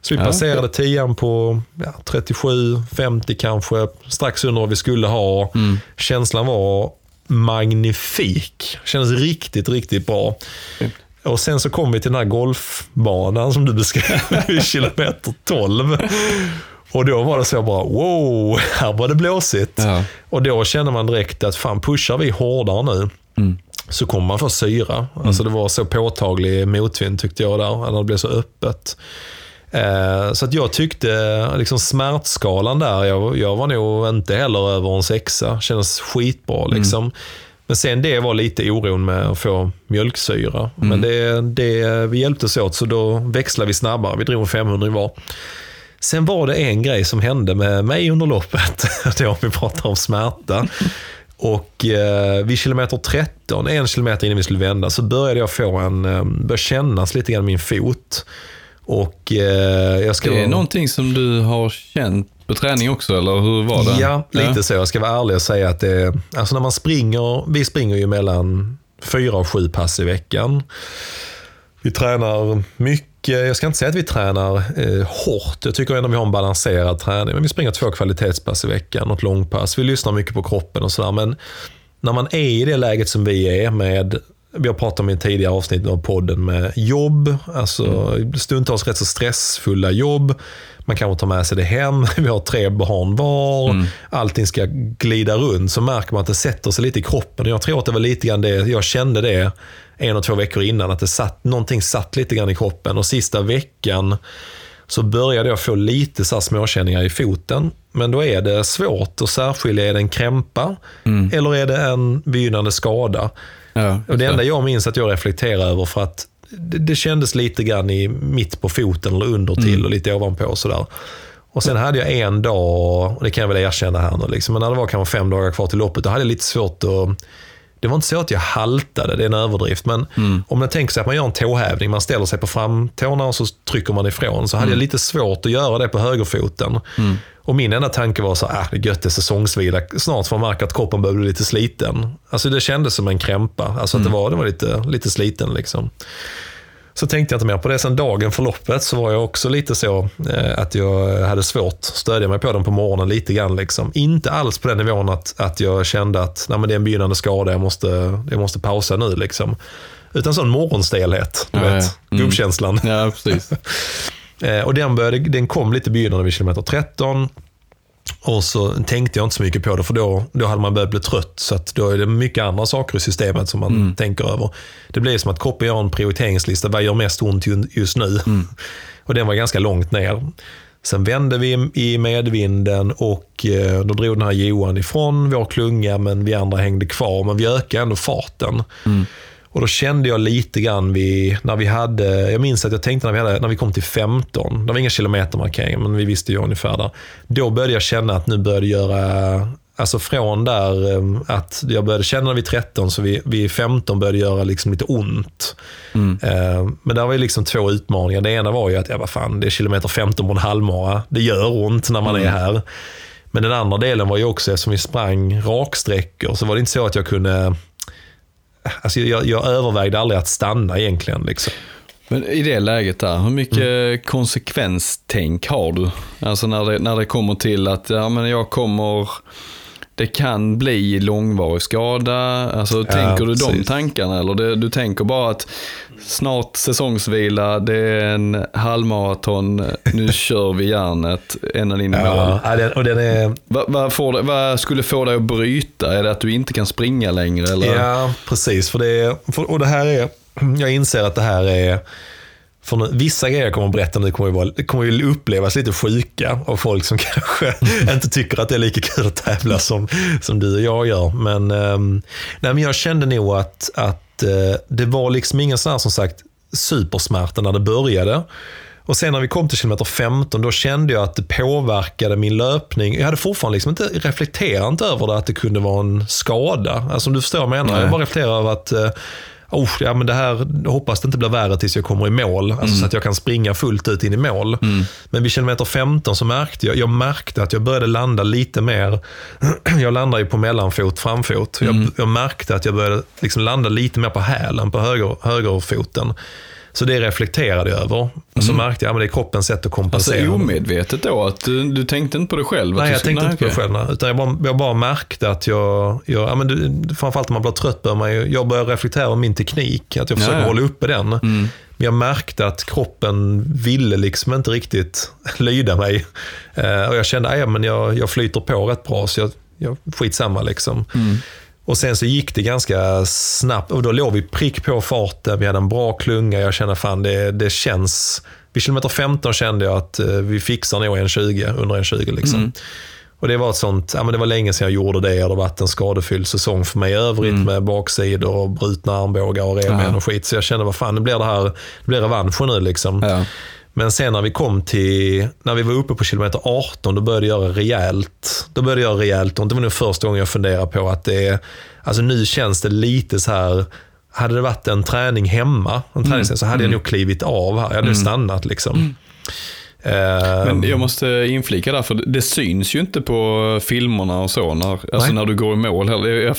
Så vi passerade tian på ja, 37, 50 kanske, strax under vad vi skulle ha. Känslan var magnifik. Kändes riktigt, riktigt bra. Och sen så kom vi till den här golfbanan som du beskrev vid kilometer 12. Och då var det så bara, wow, här var det blåsigt. Ja. Och då känner man direkt att fan, pushar vi hårdare nu så kommer man få syra. Alltså det var så påtaglig motvind tyckte jag där, när det blev så öppet. Eh, Så att jag tyckte liksom smärtskalan där, jag, jag var nog inte heller över en sexa. Kändes skitbra liksom. Men sen det var lite oron med att få mjölksyra. Men det, det, vi hjälptes åt så då växlade vi snabbare. Vi drog en 500 i var. Sen var det en grej som hände med mig under loppet. Är om vi pratar om smärta. Och eh, vid kilometer 13, en kilometer innan vi skulle vända, så började jag få en, eh, började kännas lite grann min fot. Och eh, jag ska... Det är någonting som du har känt på träning också, eller hur var det? Ja, lite så. Jag ska vara ärlig och säga att det, alltså när man springer, vi springer ju mellan fyra och sju pass i veckan. Vi tränar mycket. Jag ska inte säga att vi tränar eh, hårt. Jag tycker ändå vi har en balanserad träning. Men vi springer två kvalitetspass i veckan ett långpass. Vi lyssnar mycket på kroppen och sådär. Men när man är i det läget som vi är med vi har pratat om i tidigare avsnitt av podden med jobb, alltså stundtals rätt så stressfulla jobb. Man kanske tar med sig det hem, vi har tre barn var, allting ska glida runt. Så märker man att det sätter sig lite i kroppen. Jag tror att det var lite grann det, jag kände det en och två veckor innan, att det satt, någonting satt lite grann i kroppen. Och sista veckan så började jag få lite så småkänningar i foten. Men då är det svårt att särskilja, är det en krämpa eller är det en begynnande skada? Ja, Och det enda jag minns att jag reflekterar över för att det, det kändes lite grann i mitt på foten eller under till och lite ovanpå och sådär. Och sen hade jag en dag, och det kan jag väl erkänna här nu, liksom, men när det var kanske fem dagar kvar till loppet, då hade jag lite svårt att det var inte så att jag haltade, det är en överdrift. Men om man tänker sig att man gör en tåhävning, man ställer sig på framtårna och så trycker man ifrån. Så hade jag lite svårt att göra det på högerfoten. Och min enda tanke var så ah, det är gött, det är säsongsvila. Snart får man märka att kroppen börjar bli lite sliten. Alltså det kändes som en krämpa. Alltså att det var, det var lite, lite sliten liksom. Så tänkte jag inte mer på det. Sen dagen för loppet så var jag också lite så eh, att jag hade svårt att stödja mig på den på morgonen lite grann. Liksom. Inte alls på den nivån att, att jag kände att Nej, men det är en begynnande skada, jag måste, jag måste pausa nu. Liksom. Utan sån morgonstelhet, du Ja, vet. ja. Mm. Gubbkänslan. Ja, precis. Eh, och den, började, den kom lite begynnande vid kilometer 13. Och så tänkte jag inte så mycket på det, för då, då hade man börjat bli trött. Så då är det mycket andra saker i systemet som man tänker över. Det blir som att kroppen gör en prioriteringslista. Vad gör mest ont ju- just nu? Och den var ganska långt ner. Sen vände vi i medvinden och eh, då drog den här Johan ifrån vår klunga, men vi andra hängde kvar. Men vi ökade ändå farten. Och då kände jag lite grann vid, när vi hade, jag minns att jag tänkte när vi, hade, när vi kom till 15, det var inga kilometermarkeringar, men vi visste ju ungefär där. Då började jag känna att nu började göra, alltså från där eh, att jag började känna vid 13, så vid, vid 15 började göra liksom lite ont. Eh, Men där var ju liksom två utmaningar. Det ena var ju att, ja vad fan, det är kilometer 15 på en halvmara. Det gör ont när man är här. Men den andra delen var ju också, eftersom vi sprang raksträckor, så var det inte så att jag kunde Alltså jag, jag övervägde aldrig att stanna egentligen. Liksom. Men i det läget där, hur mycket Mm. konsekvenstänk har du? Alltså när det, när det kommer till att, ja men jag kommer, det kan bli långvarig skada. Alltså tänker du de precis. tankarna eller det, du tänker bara att snart säsongsvila, det är en halvmaraton, nu kör vi järnet ända in i mål. Ja, den, och den är, Vad, det, vad skulle få dig att bryta? Är det att du inte kan springa längre? Eller? ja, precis. För det, för, och det här är, jag inser att det här är för nu, vissa grejer jag kommer att berätta nu kommer ju, vara, kommer ju upplevas lite sjuka av folk som kanske inte tycker att det är lika kul att tävla som, som du och jag gör. Men, um, nej, men jag kände nog att, att uh, det var liksom ingen sån här som sagt supersmärta när det började. Och sen när vi kom till kilometer 15, då kände jag att det påverkade min löpning. Jag hade fortfarande liksom inte reflekterat över det, att det kunde vara en skada. Alltså om du förstår vad jag menar. Jag bara reflekterar över att oh, ja, men det här, hoppas det inte blir värre tills jag kommer i mål. Alltså mm. Så att jag kan springa fullt ut in i mål. Mm. Men vid kilometer 15 så märkte jag, jag märkte att jag började landa lite mer. jag landar ju på mellanfot, framfot. Mm. Jag, jag märkte att jag började liksom landa lite mer på hälen, på höger, högerfoten. Så det reflekterade jag över. Och så mm. märkte jag att det är kroppens sätt att kompensera. Alltså omedvetet då? Att du, du tänkte inte på det själv? Nej, jag tänkte inte på det själv. Nej. Utan jag bara, jag bara märkte att jag, jag ja, men du, framförallt när man blir trött bör man jag börjar reflektera över min teknik. Att jag försöker ja, hålla uppe den. Mm. Men jag märkte att kroppen ville liksom inte riktigt lyda mig. Eh, och jag kände att jag, jag flyter på rätt bra, så jag, jag, skitsamma liksom. Mm. Och sen så gick det ganska snabbt och då låg vi prick på farten. Vi hade en bra klunga. Jag kände fan det, det känns... Vid kilometer 15 kände jag att eh, vi fixar nog en 20, under en 20 liksom. Mm. Och det var ett sånt, ja men det var länge sedan jag gjorde det. Det har varit en skadefylld säsong för mig i övrigt mm. med baksidor och brutna armbågar och revben och skit. Så jag kände, vad fan, det blir det här, det blir revansch nu liksom. Ja. Men sen när vi kom till, när vi var uppe på kilometer 18, då började jag göra rejält. Då började jag göra rejält och det var nog första gången jag funderade på att det är, alltså nu känns det lite så här, hade det varit en träning hemma, en träning, mm. så hade jag mm. nog klivit av här. Jag hade mm. stannat liksom. Mm. Men jag måste inflika där, för det syns ju inte på filmerna och så, när, alltså när du går i mål.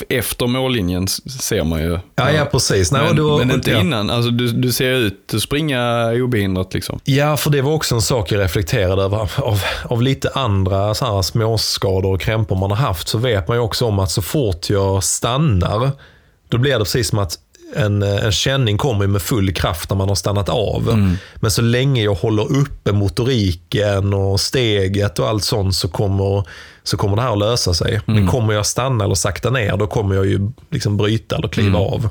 Efter mållinjen ser man ju. Ja, ja precis. Nej, men, då, men inte ja. innan. Alltså, du, du ser ut att springa obehindrat. Liksom. Ja, för det var också en sak jag reflekterade över. Av, av lite andra så här, småskador och krämpor man har haft så vet man ju också om att så fort jag stannar, då blir det precis som att en, en känning kommer med full kraft när man har stannat av. Mm. Men så länge jag håller uppe motoriken och steget och allt sånt så kommer, så kommer det här att lösa sig. Mm. Men kommer jag stanna eller sakta ner, då kommer jag ju liksom bryta eller kliva mm. av.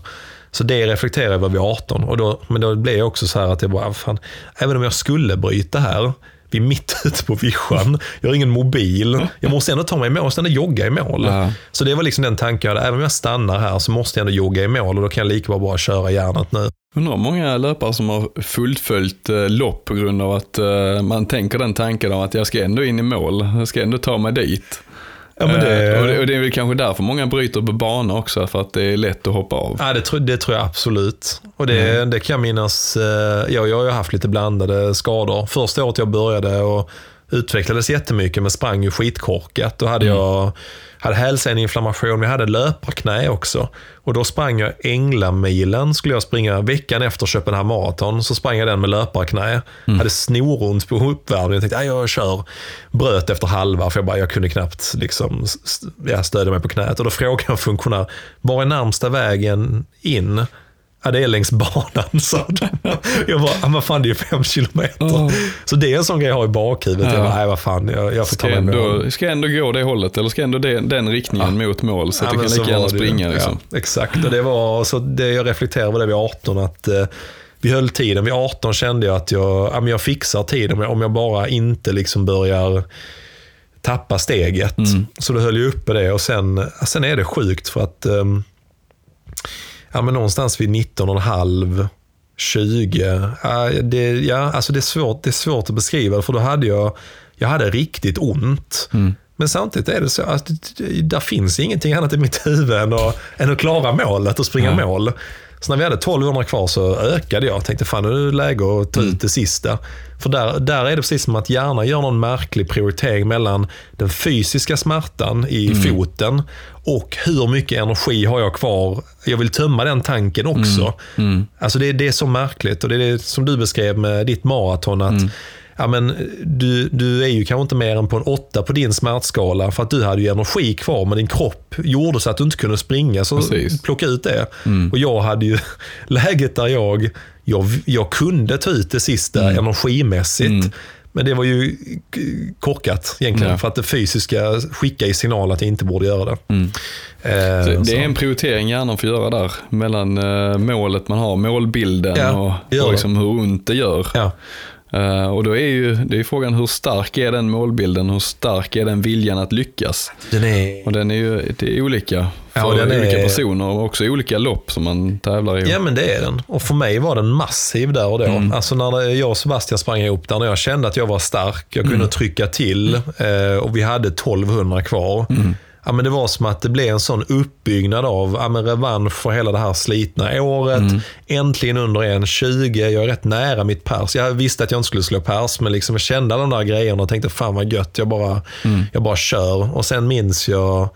Så det reflekterar jag vid 18. Och då, men då blev jag också så här att jag bara, fan, även om jag skulle bryta här, vi är mitt ute på vischan. Jag har ingen mobil. Jag måste ändå ta mig i mål, jag måste ändå jogga i mål. Ja. Så det var liksom den tanken jag hade. Även om jag stannar här så måste jag ändå jogga i mål och då kan jag lika bara köra järnet nu. Undrar hur många löpare som har fullföljt eh, lopp på grund av att eh, man tänker den tanken om att jag ska ändå in i mål. Jag ska ändå ta mig dit. Ja, men det... Eh, och, det, och det är väl kanske därför många bryter på bana också, för att det är lätt att hoppa av. Ja, det, tror, det tror jag absolut. Och det, mm. det kan jag minnas, eh, jag, jag har haft lite blandade skador. Första året jag började och utvecklades jättemycket, men sprang ju skitkorkat. Då hade mm. jag hade hälseneinflammation, men jag hade löparknä också. Och då sprang jag Änglamilen, skulle jag springa veckan efter Köpenhamn Marathon. Så sprang jag den med löparknä. Mm. Hade snoront på uppvärmningen. Jag tänkte, jag kör. Bröt efter halva, för jag, bara, jag kunde knappt liksom, ja, stödja mig på knät. Och då frågade jag funktionär, var är närmsta vägen in? Ja, det är längs banan, sa Jag bara, vad fan det är fem kilometer. Oh. Så det är en sån grej jag har i bakhuvudet. Ja. Jag bara, nej vad fan, jag, jag får ska ta mig ändå, Ska ändå gå det hållet, eller ska ändå den, den riktningen ja. mot mål, så att ja, du kan lika gärna springa. Liksom. Ja, exakt, och det var så det jag reflekterade över det vid 18, att eh, vi höll tiden. Vid 18 kände jag att jag, ja, men jag fixar tiden om jag bara inte liksom börjar tappa steget. Mm. Så då höll jag uppe det och sen, sen är det sjukt för att um, ja, men någonstans vid 19,5 20. Ja, det, ja, alltså det, är svårt, det är svårt att beskriva, för då hade jag, jag hade riktigt ont. Mm. Men samtidigt är det så att där finns ingenting annat i mitt huvud än att, än att klara målet och springa mm. mål. Så när vi hade 1200 kvar så ökade jag. Tänkte fan nu är det läge att ta ut mm. det sista. För där, där är det precis som att hjärnan gör någon märklig prioritering mellan den fysiska smärtan i mm. foten och hur mycket energi har jag kvar. Jag vill tömma den tanken också. Mm. Mm. Alltså det, det, är så märkligt och det är det som du beskrev med ditt maraton. att mm ja, men, du, du är ju kanske inte mer än på en åtta på din smärtskala för att du hade ju energi kvar men din kropp gjorde så att du inte kunde springa. Så Precis. plocka ut det. Mm. Och jag hade ju läget där jag, jag, jag kunde ta ut det sista mm. energimässigt. Mm. Men det var ju korkat egentligen. Ja. För att det fysiska skickar i signal att jag inte borde göra det. Mm. Eh, det är en prioritering hjärnan får göra där. Mellan eh, målet man har, målbilden Ja, och, och liksom hur ont det gör. Ja. Eh, och då är ju det är frågan hur stark är den målbilden? Hur stark är den viljan att lyckas? Den är... Och den är ju det är olika för Ja, den är- olika personer och också olika lopp som man tävlar i. Ja men det är den. Och för mig var den massiv där och då. Mm. Alltså när jag och Sebastian sprang ihop där, när jag kände att jag var stark, jag kunde Mm. trycka till eh, och vi hade 1200 kvar. Mm. Ja, men det var som att det blev en sån uppbyggnad av ja, men revansch för hela det här slitna året. Mm. Äntligen under 1.20. Jag är rätt nära mitt pers. Jag visste att jag inte skulle slå pers, men liksom jag kände alla de där grejerna och tänkte fan vad gött. Jag bara, Mm. jag bara kör. Och sen minns jag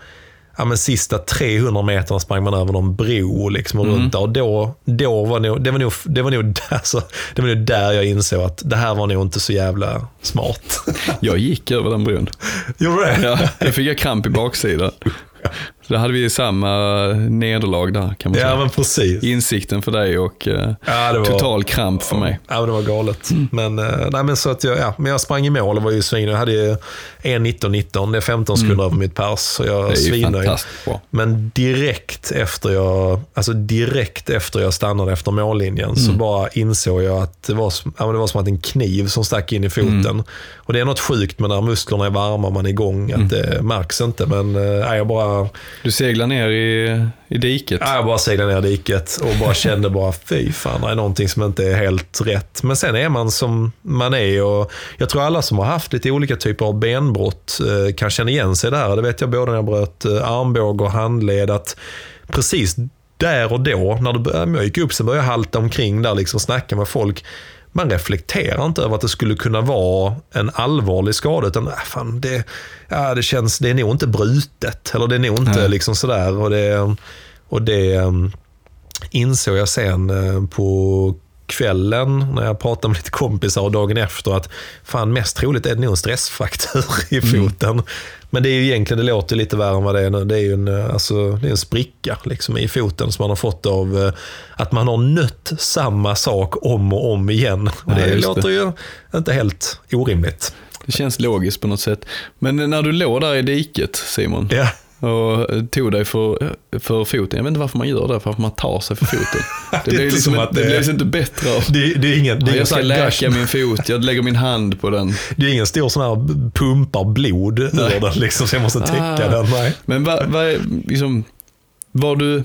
ja, men sista 300 meterna sprang man över någon bro liksom och runt där. Och då, då var nog, det, var nog, det, var nog där, så, det var nog där jag insåg att det här var nog inte så jävla smart. Jag gick över den bron. Gjorde det? Ja, jag fick jag kramp i baksidan. Så då hade vi samma nederlag där kan man säga. Ja, men precis. Insikten för dig och eh, Ja, var- total kramp för mig. Ja, det var galet. Men, eh, nej, men så att jag, ja, men jag sprang i mål och var ju svin. Jag hade ju 1.19-19, det är 15 sekunder över mitt pers. Så jag Mm. Det är svinnöjd. bra. Men direkt efter jag, alltså direkt efter jag stannade efter mållinjen Mm. så bara insåg jag att det var, ja, men det var som att en kniv som stack in i foten. Mm. Och det är något sjukt med när musklerna är varma och man är igång, Mm. att det märks inte. Men äh, jag bara, du seglar ner i, i diket. ja, jag bara seglade ner i diket och bara kände bara, fy fan, det är någonting som inte är helt rätt. Men sen är man som man är och jag tror alla som har haft lite olika typer av benbrott eh, kan känna igen sig där. Det vet jag både när jag bröt eh, armbåge och handled, att precis där och då, när det började, jag gick upp, sen började jag halta omkring där liksom, snacka med folk. Man reflekterar inte över att det skulle kunna vara en allvarlig skada, utan äh, fan, det, ja, det känns, det är nog inte brutet, eller det är nog inte Nej. liksom sådär. Och det, och det um, insåg jag sen eh, på kvällen när jag pratade med lite kompisar och dagen efter att fan mest troligt är det nog en stressfraktur i foten. Men det är ju egentligen, det låter lite värre än vad det är nu. Det är ju en, eh, alltså, det är en spricka liksom, i foten som man har fått av eh, att man har nött samma sak om och om igen. Och Ja, det det. låter ju inte helt orimligt. Det känns logiskt på något sätt. Men när du låg där i diket, Simon, Ja. Och tog dig för, för foten. Jag vet inte varför man gör det, för att man tar sig för foten. Det är blev inte liksom, som inte- att det det- liksom inte bättre av. Det, det är ingen, det är jag ska läka min fot, jag lägger min hand på den. det är ingen stor sån här pumpar blod ur den liksom, så jag måste täcka Ah. den. Nej. Men vad, vad liksom, var du,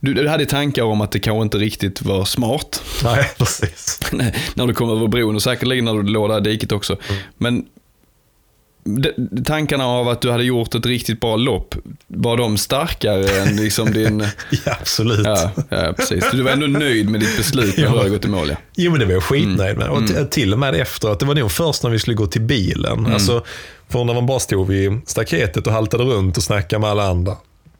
du, du hade tankar om att det kanske inte riktigt var smart Nej, precis. när du kom över bron och säkerligen när du låg där i diket också. Mm. Men tankarna av att du hade gjort ett riktigt bra lopp, var de starkare än liksom din... Ja, absolut. Ja, ja, precis. Du var ändå nöjd med ditt beslut när du hade gått i mål, ja. Jo, men det var jag skitnöjd med. Och Mm. till och med efteråt, det var nog först när vi skulle gå till bilen. Alltså, för när man bara stod vid staketet och haltade runt och snackade med alla andra.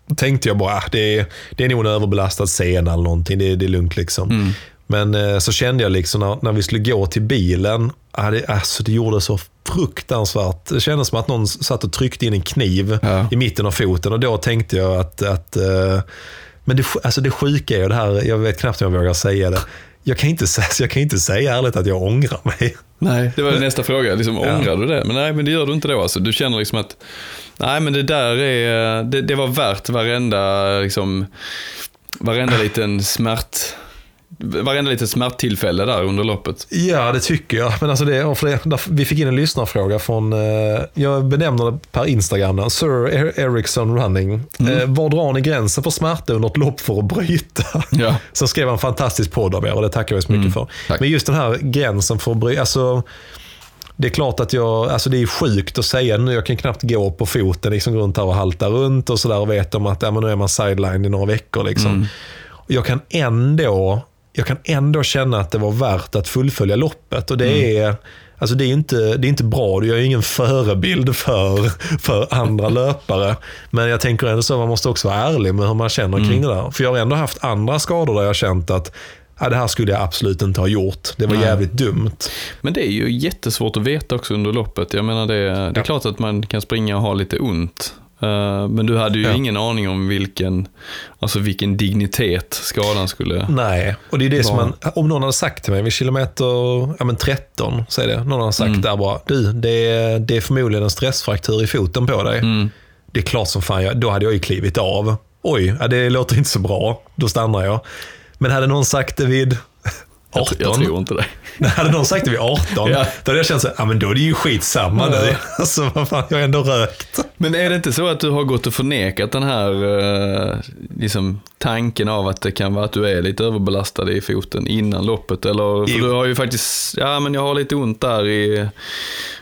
Då tänkte jag bara, ah, det är, det är nog en överbelastad scen eller någonting. Det, det är lugnt liksom. Men eh, så kände jag liksom när, när vi skulle gå till bilen, ah, det, alltså, det gjorde så fruktansvärt. Det kändes som att någon satt och tryckte in en kniv Ja. i mitten av foten och då tänkte jag att, att eh, men det, alltså det sjuka är ju det här, jag vet knappt om jag vågar säga det. Jag kan inte, säga- jag kan inte säga ärligt att jag ångrar mig. Nej, det var nästa fråga. Liksom, Ja. Ångrar du det? Men nej, men det gör du inte då. Alltså. Du känner liksom att, nej men det där är, det, det var värt varenda, liksom, varenda liten smärt, varenda litet smärttillfälle där under loppet. Ja, det tycker jag. Men alltså det, det, vi fick in en lyssnarfråga från, eh, jag benämner det per Instagram, Sir Er- Ericsson Running. Eh, var drar ni gränsen för smärta under ett lopp för att bryta? Ja. Så skrev han en fantastisk podd av er och det tackar jag så mycket för. tack. Men just den här gränsen för att bryta, alltså det är klart att jag, alltså det är sjukt att säga nu, jag kan knappt gå på foten, liksom gå runt här och halta runt och sådär och vet om att ja, men nu är man sideline i några veckor. Liksom. Jag kan ändå jag kan ändå känna att det var värt att fullfölja loppet. Och det är Alltså det är inte, det är inte bra, jag är ingen förebild för, för andra löpare. Men jag tänker ändå så, man måste också vara ärlig med hur man känner kring det där. För jag har ändå haft andra skador där jag har känt att ja, det här skulle jag absolut inte ha gjort. Det var Nej. jävligt dumt. Men det är ju jättesvårt att veta också under loppet. Jag menar det, det är Ja. klart att man kan springa och ha lite ont. Eh, men du hade ju Ja. ingen aning om vilken, alltså vilken dignitet skadan skulle... Nej, och det är det som Var- man, om någon hade sagt till mig vid kilometer ja, men 13, säg det, någon hade sagt Mm. där bara, du, det är, det är förmodligen en stressfraktur i foten på dig. Mm. Det är klart som fan, jag, då hade jag ju klivit av. Oj, ja, det låter inte så bra. Då stannar jag. Men hade någon sagt det vid 18? Jag, jag tror inte det. Nej, hade någon sagt det vid 18, Ja. då hade jag känt så ja men då är det ju skitsamma Ja. nu. Alltså vad fan, jag har ändå rökt. Men är det inte så att du har gått och förnekat den här eh, liksom, tanken av att det kan vara att du är lite överbelastad i foten innan loppet? Eller, för Jo. du har ju faktiskt, ja men jag har lite ont där i,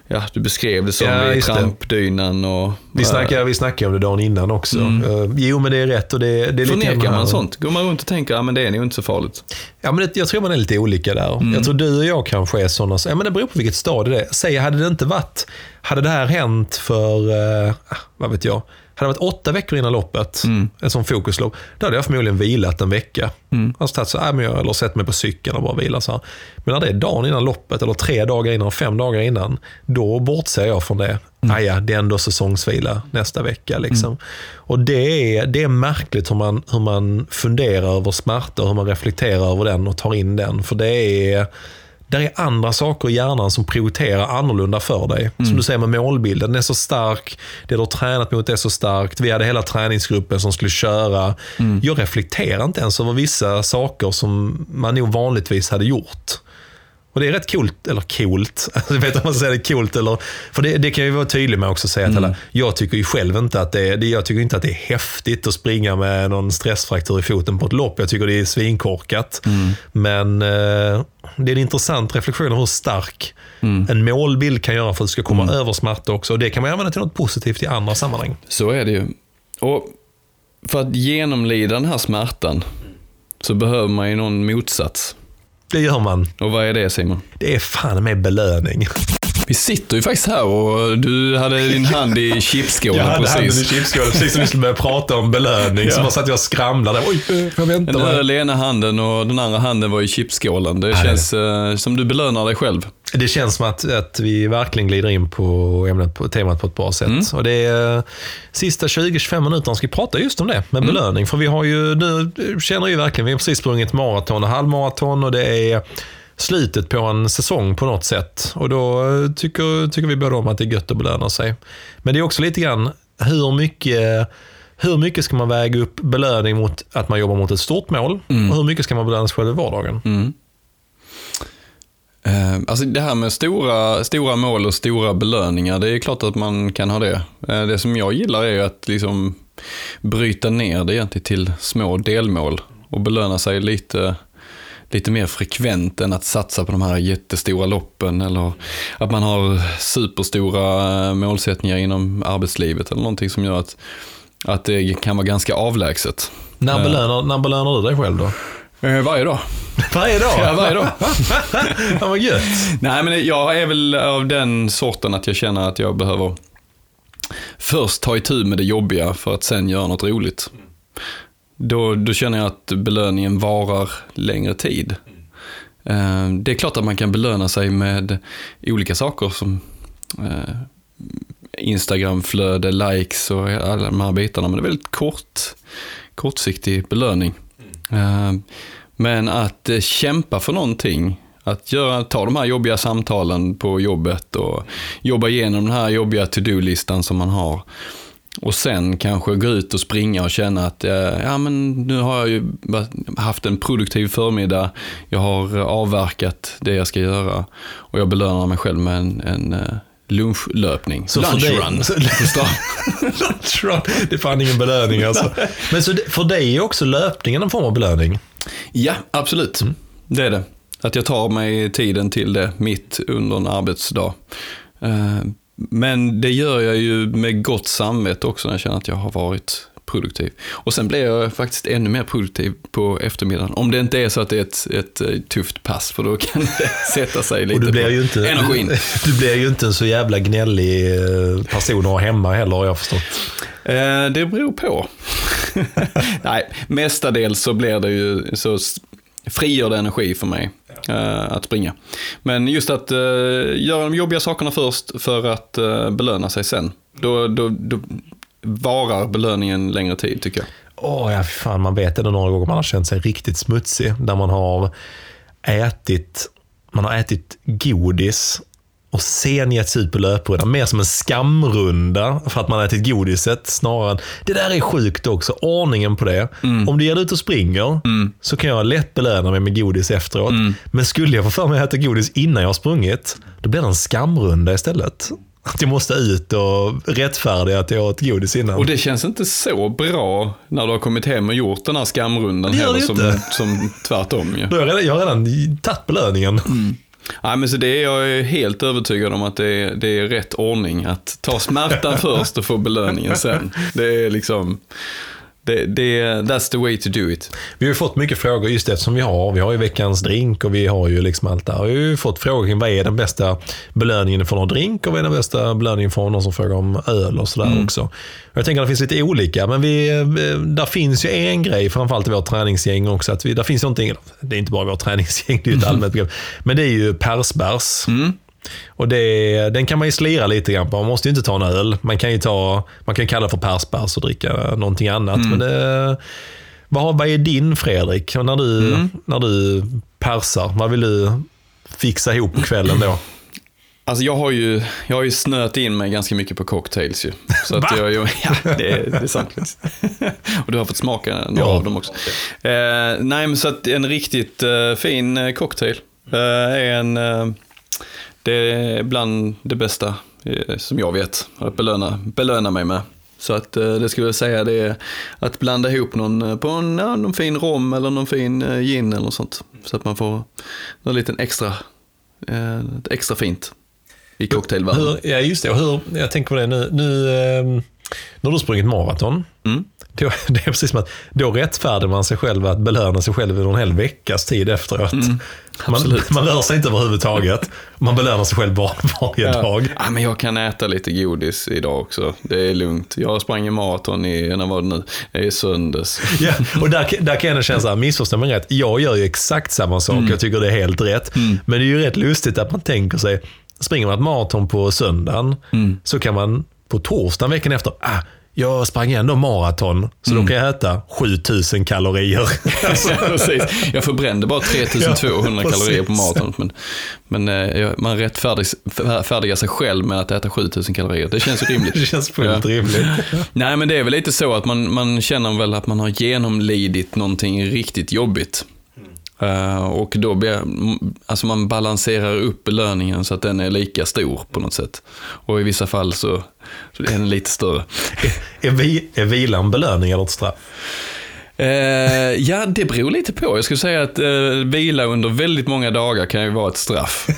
ja du beskrev det som Ja, i trampdynan och... Vi snackade, vi snackade om det dagen innan också. Eh, jo, men det är rätt och det, det är lite Mm. Förnekar grann man sånt? Går man runt och tänker, ja men det är nog inte så farligt? Ja, men det, jag tror man är lite olika där. Mm. Jag tror du och jag kanske är sådana. Ja, men det beror på vilket stadie det är. Säg, hade det inte varit... Hade det här hänt för, eh, vad vet jag, hade det varit åtta veckor innan loppet, Mm. ett sånt fokuslopp, då hade jag förmodligen vilat en vecka. Mm. Alltså tagit så, äh, men jag, eller sett mig på cykeln och bara vila så här. Men när det är dagen innan loppet, eller tre dagar innan, fem dagar innan, då bortser jag från det. Mm. Ah, ja, det är ändå säsongsvila nästa vecka. Liksom. Och det är, det är märkligt hur man, hur man funderar över smärta, hur man reflekterar över den och tar in den. För det är, där är andra saker i hjärnan som prioriterar annorlunda för dig. Som du säger med målbilden, den är så stark, det du har tränat mot är så starkt. Vi hade hela träningsgruppen som skulle köra. Jag reflekterar inte ens över vissa saker som man nog vanligtvis hade gjort. Och det är rätt coolt, eller coolt, Alltså, jag vet inte om man säga det coolt eller... För det, det kan jag ju vara tydlig med också, säga till alla. Jag tycker ju själv inte att det är, jag tycker inte att det är häftigt att springa med någon stressfraktur i foten på ett lopp. Jag tycker det är svinkorkat. Men eh, det är en intressant reflektion av hur stark en målbild kan göra för att du ska komma över smärta också. Och det kan man använda till något positivt i andra sammanhang. Så är det ju. Och för att genomlida den här smärtan så behöver man ju någon motsats. Det gör man. Och vad är det Simon? Det är fan med belöning. Vi sitter ju faktiskt här och du hade din hand i chipsskålen Jag hade handen i precis. chipsskålen precis som vi skulle börja prata om belöning. Så Ja. bara satt jag och skramlade. Oj, jag väntar Den där ena handen och den andra handen var i chipsskålen. Det det- känns eh, som du belönar dig själv. Det känns som att, att vi verkligen glider in på ämnet, på temat på ett bra sätt. Mm. Och det är eh, sista 20-25 minuterna ska vi prata just om det, med Mm. belöning. För vi har ju, nu känner ju verkligen, vi har precis sprungit maraton och halvmaraton och det är slutet på en säsong på något sätt. Och då eh, tycker, tycker vi båda om att det är gött att belöna sig. Men det är också lite grann hur mycket hur mycket ska man väga upp belöning mot att man jobbar mot ett stort mål? Mm. Och hur mycket ska man belöna sig själv i vardagen? Eh, Alltså det här med stora, stora mål och stora belöningar, det är klart att man kan ha det. Eh, Det som jag gillar är att liksom bryta ner det egentligen till små delmål och belöna sig lite, lite mer frekvent än att satsa på de här jättestora loppen eller att man har superstora eh, målsättningar inom arbetslivet eller någonting som gör att, att det kan vara ganska avlägset. När, belönar, när belönar du dig själv då? Eh, Varje dag. Varje dag? Ja, varje dag. Fan vad gött. Nej, men jag är väl av den sorten att jag känner att jag behöver först ta itu med det jobbiga för att sen göra något roligt. Då, då känner jag att belöningen varar längre tid. Eh, Det är klart att man kan belöna sig med olika saker som eh, Instagramflöde, likes och alla de här bitarna. Men det är väldigt kort, kortsiktig belöning. Eh, Men att kämpa för någonting, att göra, ta de här jobbiga samtalen på jobbet och jobba igenom den här jobbiga to-do-listan som man har. Och sen kanske gå ut och springa och känna att eh, ja, men nu har jag ju haft en produktiv förmiddag, jag har eh, avverkat det jag ska göra och jag belönar mig själv med en, en eh, lunchlöpning. Så för Lunch dig- run. Lunch run. Det är fan ingen belöning alltså. Men så för dig är också löpningen en form av belöning? Ja, absolut. Det är det. Att jag tar mig tiden till det mitt under en arbetsdag. Men det gör jag ju med gott samvete också när jag känner att jag har varit produktiv. Och sen blir jag faktiskt ännu mer produktiv på eftermiddagen. Om det inte är så att det är ett, ett eh, tufft pass, för då kan det sätta sig lite Och du blir, på ju inte, energin. du blir ju inte en så jävla gnällig eh, person att ha hemma heller har jag förstått. Eh, det beror på. Nej, mestadels så blir det ju så frigör det energi för mig eh, att springa. Men just att eh, göra de jobbiga sakerna först för att eh, belöna sig sen. Då, då, då varar belöningen längre tid tycker jag. Åh, ja, fy fan, man vet ändå några gånger man har känt sig riktigt smutsig. Där man har ätit, man har ätit godis och sen gett sig ut på löprundan. Mer som en skamrunda för att man ätit godiset snarare än... Det där är sjukt också, ordningen på det. Om du ger dig ut och springer så kan jag lätt belöna mig med godis efteråt. Men skulle jag få för mig att äta godis innan jag har sprungit, då blir det en skamrunda istället. Att jag måste ut och rättfärdiga att jag åt godis innan. Och det känns inte så bra när du har kommit hem och gjort den här skamrundan Det heller som, som tvärtom. Ja. Då har jag, redan, jag har redan tagit belöningen. Nej, men så det är jag helt övertygad om att det är, det är rätt ordning. Att ta smärtan först och få belöningen sen. Det är liksom, det, det, that's the way to do it. Vi har ju fått mycket frågor just eftersom vi har, vi har ju veckans drink och vi har ju liksom allt det här. Vi har ju fått frågor kring vad är den bästa belöningen för någon drink och vad är den bästa belöningen för någon som frågar om öl och sådär också. Och jag tänker att det finns lite olika, men vi, där finns ju en grej, framförallt i vårt träningsgäng också, att vi, där finns någonting, det är inte bara vårt träningsgäng, det är ju ett allmänt begrepp, men det är ju persbärs. Och det, den kan man ju slira lite grann på. Man måste ju inte ta en öl. Man kan ju, ta, man kan kalla det för persbärs och dricka någonting annat. Men det, vad, har- vad är din Fredrik? När du, när du persar, vad vill du fixa ihop på kvällen då? Alltså jag har ju, jag har ju snöat in mig ganska mycket på cocktails ju. Så att jag, jag, ja, det, är- det är sant. Och du har fått smaka några Ja. av dem också. Eh, nej, men så att en riktigt eh, fin eh, cocktail eh, är en, eh, det är bland det bästa eh, som jag vet att belöna, belöna mig med. Så att eh, det skulle jag säga det är att blanda ihop någon eh, på en, ja, någon fin rom eller någon fin gin eller något sånt. Så att man får någon liten extra, ett extra fint i cocktailvärlden. Ja, just det. Och hur, jag tänker på det nu. nu ehm, du har sprungit maraton, Mm. Då, det är precis som att då rättfärdigar man sig själv att belöna sig själv under en hel veckas tid efteråt. man, Mm. absolut. man rör sig inte överhuvudtaget. Man belönar sig själv var, varje dag. Ja, men jag kan äta lite godis idag också. Det är lugnt. Jag sprang i maraton i, när var det nu? Det är söndags. Ja, och där, där kan jag känna så här, missförstå mig rätt. Jag gör ju exakt samma sak. Mm. Jag tycker det är helt rätt. Men det är ju rätt lustigt att man tänker sig, springer man ett maraton på söndagen, Mm. så kan man på torsdagen veckan efter, ah, jag sprang ändå maraton, så Mm. då kan jag äta 7000 kalorier. Alltså, Precis. Jag förbrände bara 3200 Ja, kalorier på maraton. Men, men eh, man rättfärdigar sig själv med att äta 7000 kalorier. Det känns ju rimligt. det känns fullt Ja. rimligt. Nej, men det är väl lite så att man, man känner väl att man har genomlidit någonting riktigt jobbigt. Eh, och då blir, alltså man balanserar upp belöningen så att den är lika stor på något sätt. Och i vissa fall så, så är den lite större. Är, vi, är vilan belöning eller ett straff? Eh, ja, det beror lite på. Jag skulle säga att eh, vila under väldigt många dagar kan ju vara ett straff.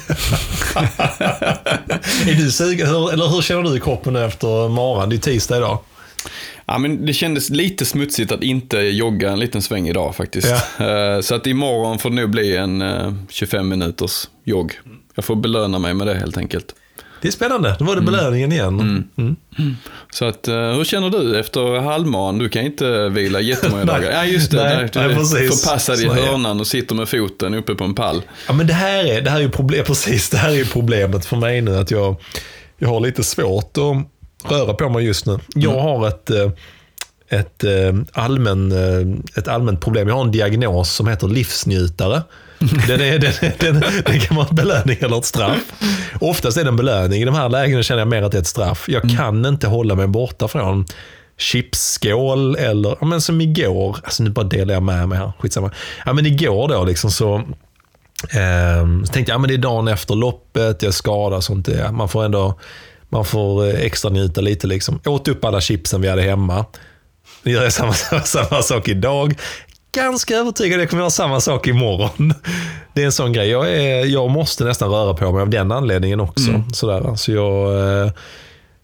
är du sugen, hur, eller hur känner du i kroppen efter maran? Det är tisdag idag. Ja, men det kändes lite smutsigt att inte jogga en liten sväng idag faktiskt. Eh, Så att imorgon får det nog bli en eh, 25 minuters jogg. Jag får belöna mig med det helt enkelt. Det är spännande. Då var det belöningen igen. Mm. Så att, eh, hur känner du efter halvmaran? Du kan inte vila jättemånga dagar. Ja, just det. Nej, där, du nej, är precis. förpassad i är hörnan och sitter med foten uppe på en pall. Ja, men det här är, det här är problem, precis, det här är problemet för mig nu. Att jag, jag har lite svårt att röra på mig just nu. Jag har ett, eh, ett, eh, allmän, eh, ett allmänt problem. Jag har en diagnos som heter livsnjutare. Den, är, den, den, den kan vara en belöning eller ett straff. Oftast är det en belöning. I de här lägena känner jag mer att det är ett straff. Jag kan inte hålla mig borta från chipsskål eller, ja, men som igår, alltså nu bara delar jag med mig här, skitsamma. Ja, men igår då liksom så Ehm, så tänkte jag, ja, men det är dagen efter loppet, jag skadar sånt. där. Man får ändå man får eh, extra njuta lite. Liksom. Åt upp alla chipsen vi hade hemma. Nu gör jag samma, samma sak idag. Ganska övertygad att jag kommer göra samma sak imorgon. Det är en sån grej. Jag, är, jag måste nästan röra på mig av den anledningen också. Sådär. Så jag, eh,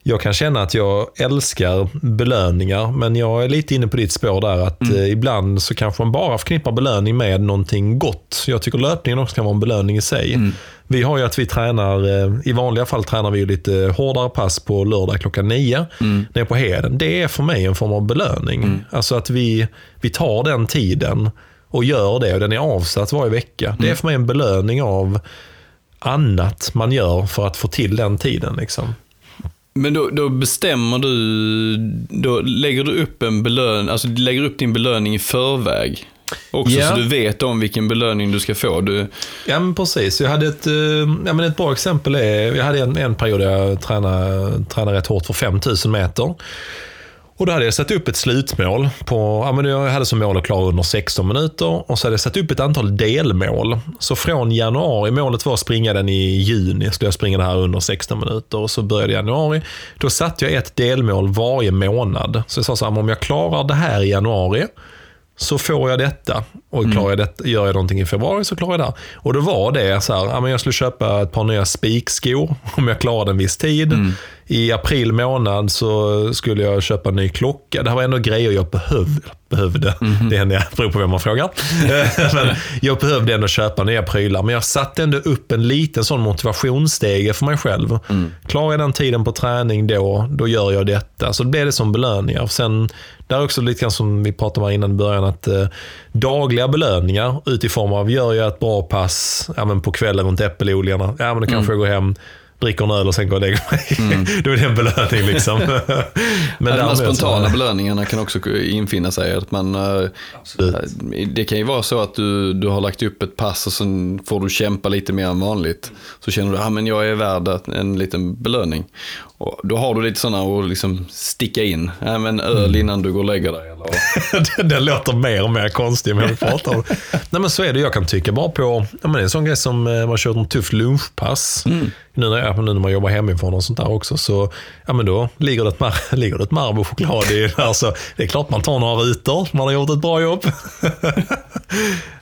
jag kan känna att jag älskar belöningar, men jag är lite inne på ditt spår där. att eh, Ibland så kanske man bara förknippar belöning med någonting gott. Jag tycker löpningen också kan vara en belöning i sig. Vi har ju att vi tränar, eh, i vanliga fall tränar vi lite hårdare pass på lördag klockan nio. Nere på Heden. Det är för mig en form av belöning. Alltså att vi, vi tar den tiden och gör det och den är avsatt varje vecka. Det är för mig en belöning av annat man gör för att få till den tiden. Liksom. Men då, då bestämmer du, då lägger du upp en belöning, alltså du lägger upp din belöning i förväg. Också Ja. så du vet om vilken belöning du ska få. Du, Ja, men precis. Jag hade ett, eh, ja, men ett bra exempel är, jag hade en, en period där jag tränade, tränade rätt hårt för 5000 meter. Och då hade jag satt upp ett slutmål. På, ja, men jag hade som mål att klara under 16 minuter och så hade jag satt upp ett antal delmål. Så från januari, målet var att springa den i juni, skulle jag springa det här under 16 minuter. Och så började januari. Då satte jag ett delmål varje månad. Så jag sa så här, om jag klarar det här i januari, så får jag detta. Och klarar jag detta, gör jag någonting i februari så klarar jag det. här. Och då var det så här, jag skulle köpa ett par nya spikskor om jag klarade en viss tid. I april månad så skulle jag köpa en ny klocka. Det här var ändå grejer jag behövde. behövde. Det händer, det beror på vem man frågar. men jag behövde ändå köpa nya prylar. Men jag satte ändå upp en liten sån motivationsstege för mig själv. Klarar jag den tiden på träning då, då gör jag detta. Så det blev det som belöningar. Sen, där är också lite grann som vi pratade om innan i början, att eh, dagliga belöningar ut i form av, gör jag ett bra pass ja, men på kvällen runt äppelodlingarna, ja men då kanske jag går hem, dricker en öl och sen går och lägger mig. då är det en belöning liksom. men de här därmed så- spontana belöningarna kan också infinna sig. Att man, eh, det kan ju vara så att du, du har lagt upp ett pass och sen får du kämpa lite mer än vanligt. Så känner du att ah, jag är värd en liten belöning. Och då har du lite sådana att liksom sticka in. Ja, men öl innan du går och lägger dig. Den, den låter mer och mer konstig med vi pratar om. Nej men så är det, jag kan tycka bara på, ja, men en sån grej som eh, man kör ett tufft lunchpass. Nu, när, jag- nu när man jobbar hemifrån och sånt där också, så ja, men då ligger det ett, mar- ligger det ett Marabou-choklad i där. Så det är klart man tar några rutor, man har gjort ett bra jobb.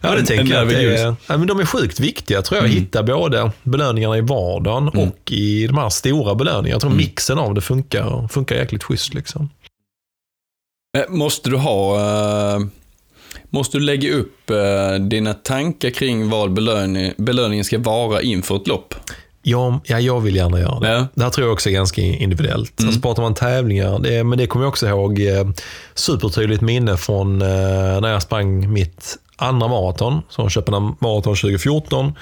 ja, det En- tänker en jag. Är, ja, men de är sjukt viktiga tror jag. Hitta både belöningarna i vardagen och i de här stora belöningarna. Jag tror mixen av det funkar, funkar jäkligt schysst. Liksom. Eh, Måste du ha, eh, måste du lägga upp eh, dina tankar kring vad belöning, belöningen ska vara inför ett lopp? Ja, ja, jag vill gärna göra det. Ja. Det här tror jag också är ganska individuellt. Alltså pratar man tävlingar, det, men det kommer jag också ihåg eh, supertydligt minne från eh, när jag sprang mitt andra maraton, som Köpenhamn maraton 2014.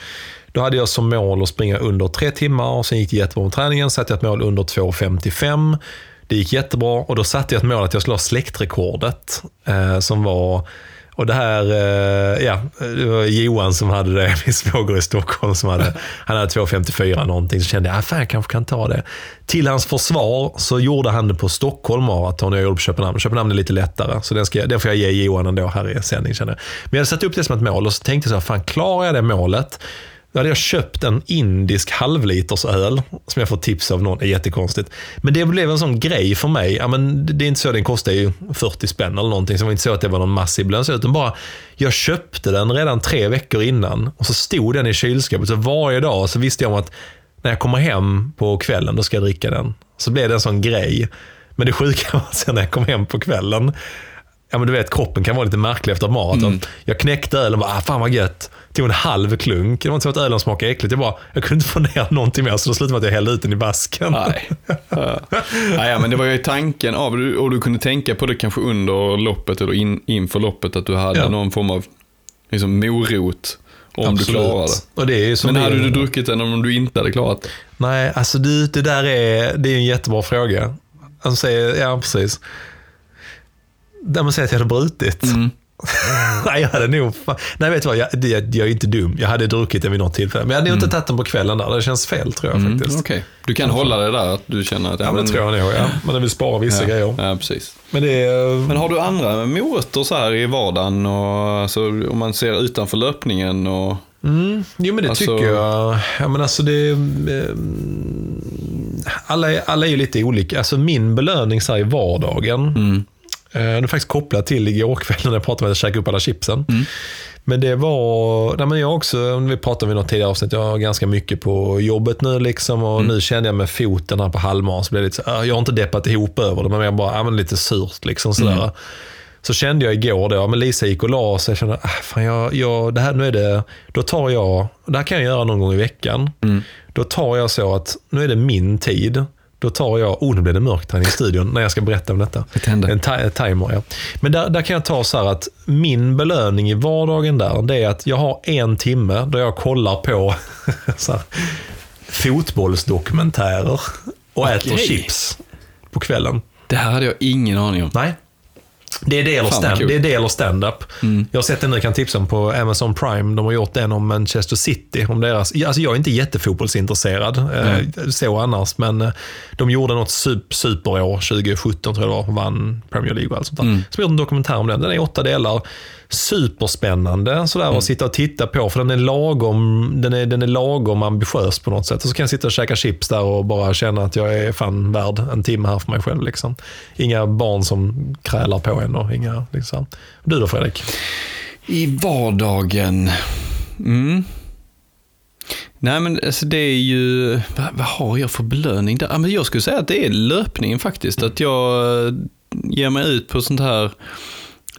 Då hade jag som mål att springa under tre timmar och sen gick det jättebra med träningen. Satte jag ett mål under 2.55. Det gick jättebra och då satte jag ett mål att jag skulle ha släktrekordet eh, som var och det här, eh, ja, det var Johan som hade det, min svåger i Stockholm, som hade, han hade 2.54 någonting. Så kände jag, ah, fan jag kanske kan ta det. Till hans försvar så gjorde han det på Stockholm maraton och jag gjorde det på Köpenhamn. Köpenhamn är lite lättare, så den, ska, den får jag ge Johan ändå här i sändning känner jag. Men jag hade satt upp det som ett mål och så tänkte jag så här, fan klarar jag det målet? Då hade jag köpt en indisk halvliters öl som jag fått tips av någon. Det är jättekonstigt. Men det blev en sån grej för mig. Ja, men det är inte så, den kostar ju 40 spänn eller någonting. Så det var inte så att det var någon massiv belöning. Utan bara, jag köpte den redan tre veckor innan och så stod den i kylskåpet. Så varje dag så visste jag om att när jag kommer hem på kvällen, då ska jag dricka den. Så blev det en sån grej. Men det sjuka var sen när jag kom hem på kvällen, Ja men du vet, kroppen kan vara lite märklig efter maraton. Jag knäckte ölen och bara, ah, fan vad gött. Tog en halv klunk. Det var inte så att ölen smakade äckligt. Jag, bara, jag kunde inte få ner någonting mer, så då slutade med att jag hällde ut den i vasken. Nej. Ja. Nej, men det var ju tanken av, och du kunde tänka på det kanske under loppet eller in, inför loppet, att du hade Ja. någon form av liksom, morot om du klarade det. Och det är som Men det- hade du druckit den om du inte hade klarat det? Nej, alltså du, det där är, det är en jättebra fråga. Säger, ja precis. Där man säger att jag hade brutit. Mm. Nej, jag hade nog... Nej, vet du vad? Jag, det, jag är inte dum. Jag hade druckit den vid något tillfälle. Men jag hade nog inte tagit den på kvällen där. Det känns fel tror jag faktiskt. Mm, Okej. Du kan hålla det där, att du känner att... Ja, men det tror jag nog. Ja. Man vill spara vissa ja, grejer. Ja, precis. Men det är... Men har du andra morötter så här i vardagen? Och, alltså, om man ser utanför löpningen och... Mm, jo, men det Alltså- tycker jag. Ja, men alltså det, eh, alla, är, alla är ju lite olika. Alltså min belöning så här i vardagen, Mm. Eh, den är faktiskt kopplad till igår kväll när jag pratade med att jag käkade upp alla chipsen. Mm. Men det var, nej men jag också, vi pratade om i något tidigare avsnitt, jag har ganska mycket på jobbet nu liksom och Mm. nu kände jag med foten här på halvmaran så blev det lite så, äh, jag har inte deppat ihop över det, men jag bara, ja, lite surt liksom sådär. Mm. Så kände jag igår då, men Lisa gick och la sig. Jag kände, ah, fan jag, jag, det här, nu är det, då tar jag, det här kan jag göra någon gång i veckan. Mm. Då tar jag så att, nu är det min tid. Då tar jag, oh nu blev det mörkt här i studion när jag ska berätta om detta. En timer, ja. Men där, där kan jag ta så här att min belöning i vardagen där, det är att jag har en timme då jag kollar på så här, fotbollsdokumentärer. och äter Okej. chips på kvällen. Det här hade jag ingen aning om. Nej. Det är Fan, vad stand- kul. det är stand-up. Mm. Jag har sett den nu, kan tipsa om på Amazon Prime. De har gjort en om Manchester City. Om deras, alltså jag är inte jättefotbollsintresserad, eh, så annars, men eh, de gjorde något sup- superår, 2017 tror jag det var, vann Premier League och allt sånt där. Mm. Så gjorde de en dokumentär om den. Den är åtta delar. Superspännande sådär Mm. att sitta och titta på, för den är, lagom, den, är, den är lagom ambitiös på något sätt. Och så kan jag sitta och käka chips där och bara känna att jag är fan värd en timme här för mig själv. Liksom. Inga barn som krälar på en och inga... Liksom. Du då Fredrik? I vardagen. Mm. Nej men alltså det är ju, vad, vad har jag för belöning där? Ja, men jag skulle säga att det är löpningen faktiskt. Att jag eh, ger mig ut på sånt här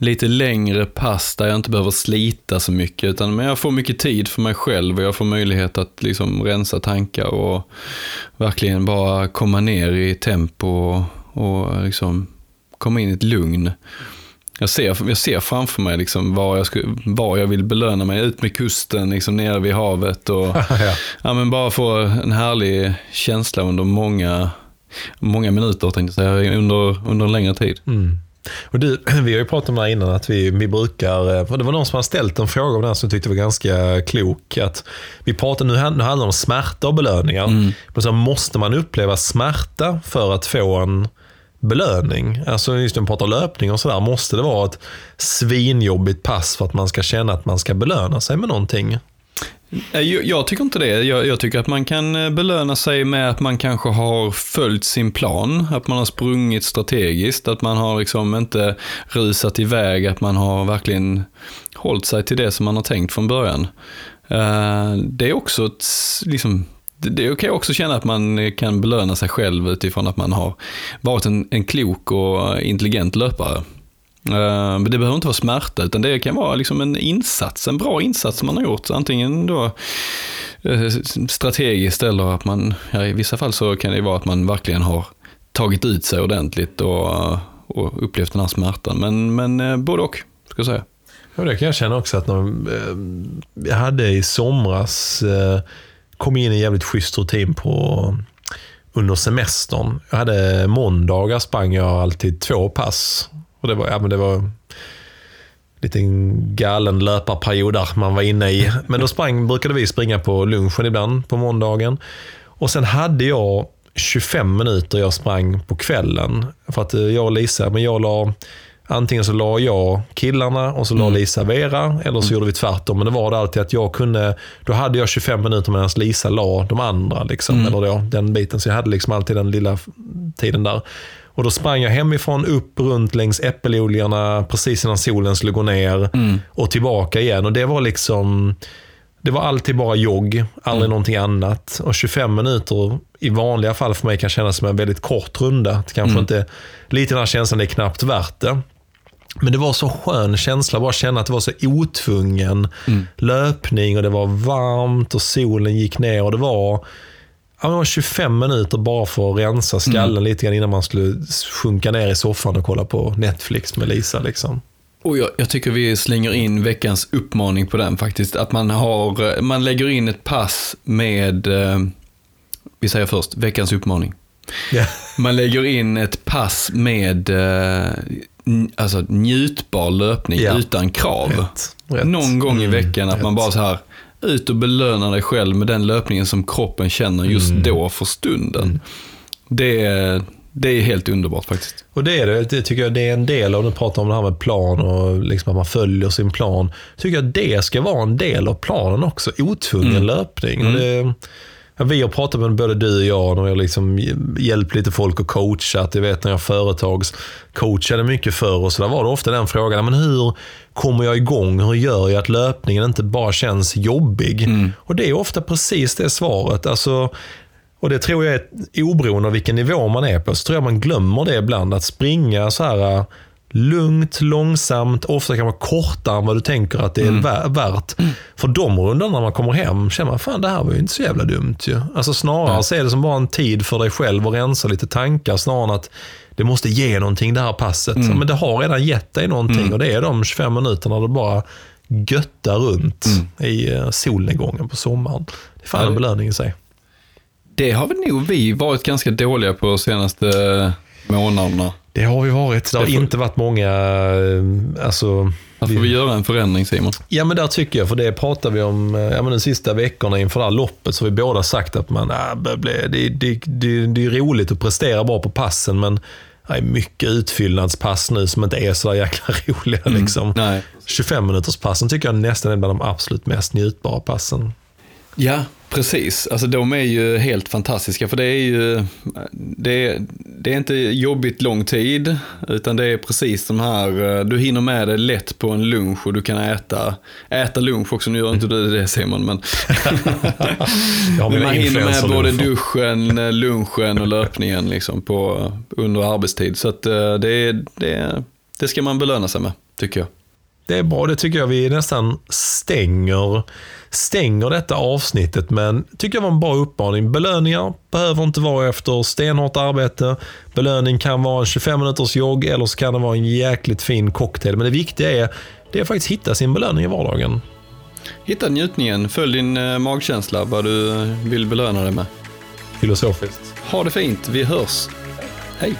lite längre pass där jag inte behöver slita så mycket. Utan men jag får mycket tid för mig själv och jag får möjlighet att liksom rensa tankar och verkligen bara komma ner i tempo och, och liksom komma in i ett lugn. Jag ser, jag ser framför mig liksom var, jag skulle, var jag vill belöna mig. Ut med kusten, liksom nere vid havet. Och, ja. ja, men bara få en härlig känsla under många, många minuter, tänkte jag säga, under, under en längre tid. Mm. Och du, vi har ju pratat om det här innan, att vi, vi brukar... eh, Det var någon som har ställt en fråga om det här som jag tyckte var ganska klok. Att vi pratar, nu, nu handlar det om smärta och belöningar. Men så måste man uppleva smärta för att få en belöning? Alltså just när man pratar löpning och sådär, måste det vara ett svinjobbigt pass för att man ska känna att man ska belöna sig med någonting? Eh, jag, jag tycker inte det. Jag, jag tycker att man kan eh, belöna sig med att man kanske har följt sin plan, att man har sprungit strategiskt, att man har liksom inte rusat iväg, att man har verkligen hållit sig till det som man har tänkt från början. Eh, det är också ett, liksom, det kan jag också känna att man kan belöna sig själv utifrån att man har varit en, en klok och intelligent löpare. Eh, men det behöver inte vara smärta, utan det kan vara liksom en insats, en bra insats som man har gjort. Antingen då eh, strategiskt eller att man, ja, i vissa fall så kan det vara att man verkligen har tagit ut sig ordentligt och, och upplevt den här smärtan. Men, men eh, både och, ska jag säga. Ja, det kan jag känna också att när, jag hade i somras, kom in i en jävligt schysst rutin på under semestern. Jag hade måndagar sprang jag alltid två pass. Och det var, ja, men det var en liten galen löparperiod där man var inne i. Men då sprang, brukade vi springa på lunchen ibland på måndagen. Och sen hade jag 25 minuter jag sprang på kvällen. För att eh, jag och Lisa, men jag la Antingen så la jag killarna och så la Lisa Vera, eller så gjorde vi tvärtom. Men det var det alltid att jag kunde, då hade jag 25 minuter medan Lisa la de andra. Liksom, Eller då, den biten. Så jag hade liksom alltid den lilla tiden där. Och då sprang jag hemifrån, upp runt längs äppelodlingarna precis innan solen skulle gå ner och tillbaka igen. Och det var liksom, det var alltid bara jogg, aldrig någonting annat. Och 25 minuter i vanliga fall för mig kan kännas som en väldigt kort runda. Det kanske inte, lite den här känslan, det är knappt värt det. Men det var så skön känsla, bara känna att det var så otvungen löpning och det var varmt och solen gick ner och det var, det var 25 minuter bara för att rensa skallen lite grann innan man skulle sjunka ner i soffan och kolla på Netflix med Lisa. Liksom. Och jag, jag tycker vi slänger in veckans uppmaning på den faktiskt. Att man, har, eh, man lägger in ett pass med, eh, vi säger först, veckans uppmaning. Ja. Man lägger in ett pass med eh, alltså, njutbar löpning Ja. utan krav. Rätt, rätt. Någon gång i Mm, veckan att man rätt. bara så här, ut och belöna dig själv med den löpningen som kroppen känner just Mm. då för stunden. Det, är- det är helt underbart faktiskt. Och det är det. Det tycker jag det är en del av, nu pratar om det här med plan och liksom att man följer sin plan. Tycker jag det ska vara en del av planen också. Otvungen löpning. Och det, vi har pratat med både du och jag och har liksom hjälpt lite folk att coacha. Att jag vet när jag företagscoachade mycket förr och så där var det ofta den frågan. Men hur kommer jag igång? Hur gör jag att löpningen inte bara känns jobbig? Och det är ofta precis det svaret. Alltså, och det tror jag är, oberoende av vilken nivå man är på, så tror jag man glömmer det ibland. Att springa så här lugnt, långsamt, ofta kan vara kortare än vad du tänker att det är vä- värt. För de rundorna när man kommer hem känner man, fan det här var ju inte så jävla dumt ju. Alltså snarare så är det som bara en tid för dig själv att rensa lite tankar, snarare än att det måste ge någonting det här passet. Men det har redan gett dig någonting och det är de 25 minuterna du bara göttar runt i eh, solnedgången på sommaren. Det är fan Ja, en belöning i sig. Det har väl nog vi varit ganska dåliga på de senaste månaderna. Det har vi varit. Det har Det får- inte varit många... eh, Alltså, Här får vi göra en förändring Simon. Ja, men där tycker jag, för det pratar vi om eh, ja, men de sista veckorna inför det här loppet, så har vi båda sagt att man, äh, bli- det, det, det, det är roligt att prestera bra på passen, men det är mycket utfyllnadspass nu som inte är så där jäkla roliga. Liksom. Nej. 25 minuters passen tycker jag nästan är bland de absolut mest njutbara passen. Ja, precis. Alltså de är ju helt fantastiska för det är ju, det är, det är inte jobbigt lång tid, utan det är precis de här, eh, du hinner med det lätt på en lunch och du kan äta, äta lunch också, nu gör inte du det Simon, men men man hinner med både duschen, eh, lunchen och löpningen liksom på, under arbetstid. Så att eh, det, det, det ska man belöna sig med, tycker jag. Det är bra, det tycker jag vi nästan stänger, stänger detta avsnittet. Men tycker jag var en bra uppmaning. Belöningar behöver inte vara efter stenhårt arbete. Belöning kan vara en 25 minuters jogg eller så kan det vara en jäkligt fin cocktail. Men det viktiga är, det är faktiskt hitta sin belöning i vardagen. Hitta njutningen, följ din eh, magkänsla, vad du vill belöna dig med. Filosofiskt. Ha det fint, vi hörs. Hej!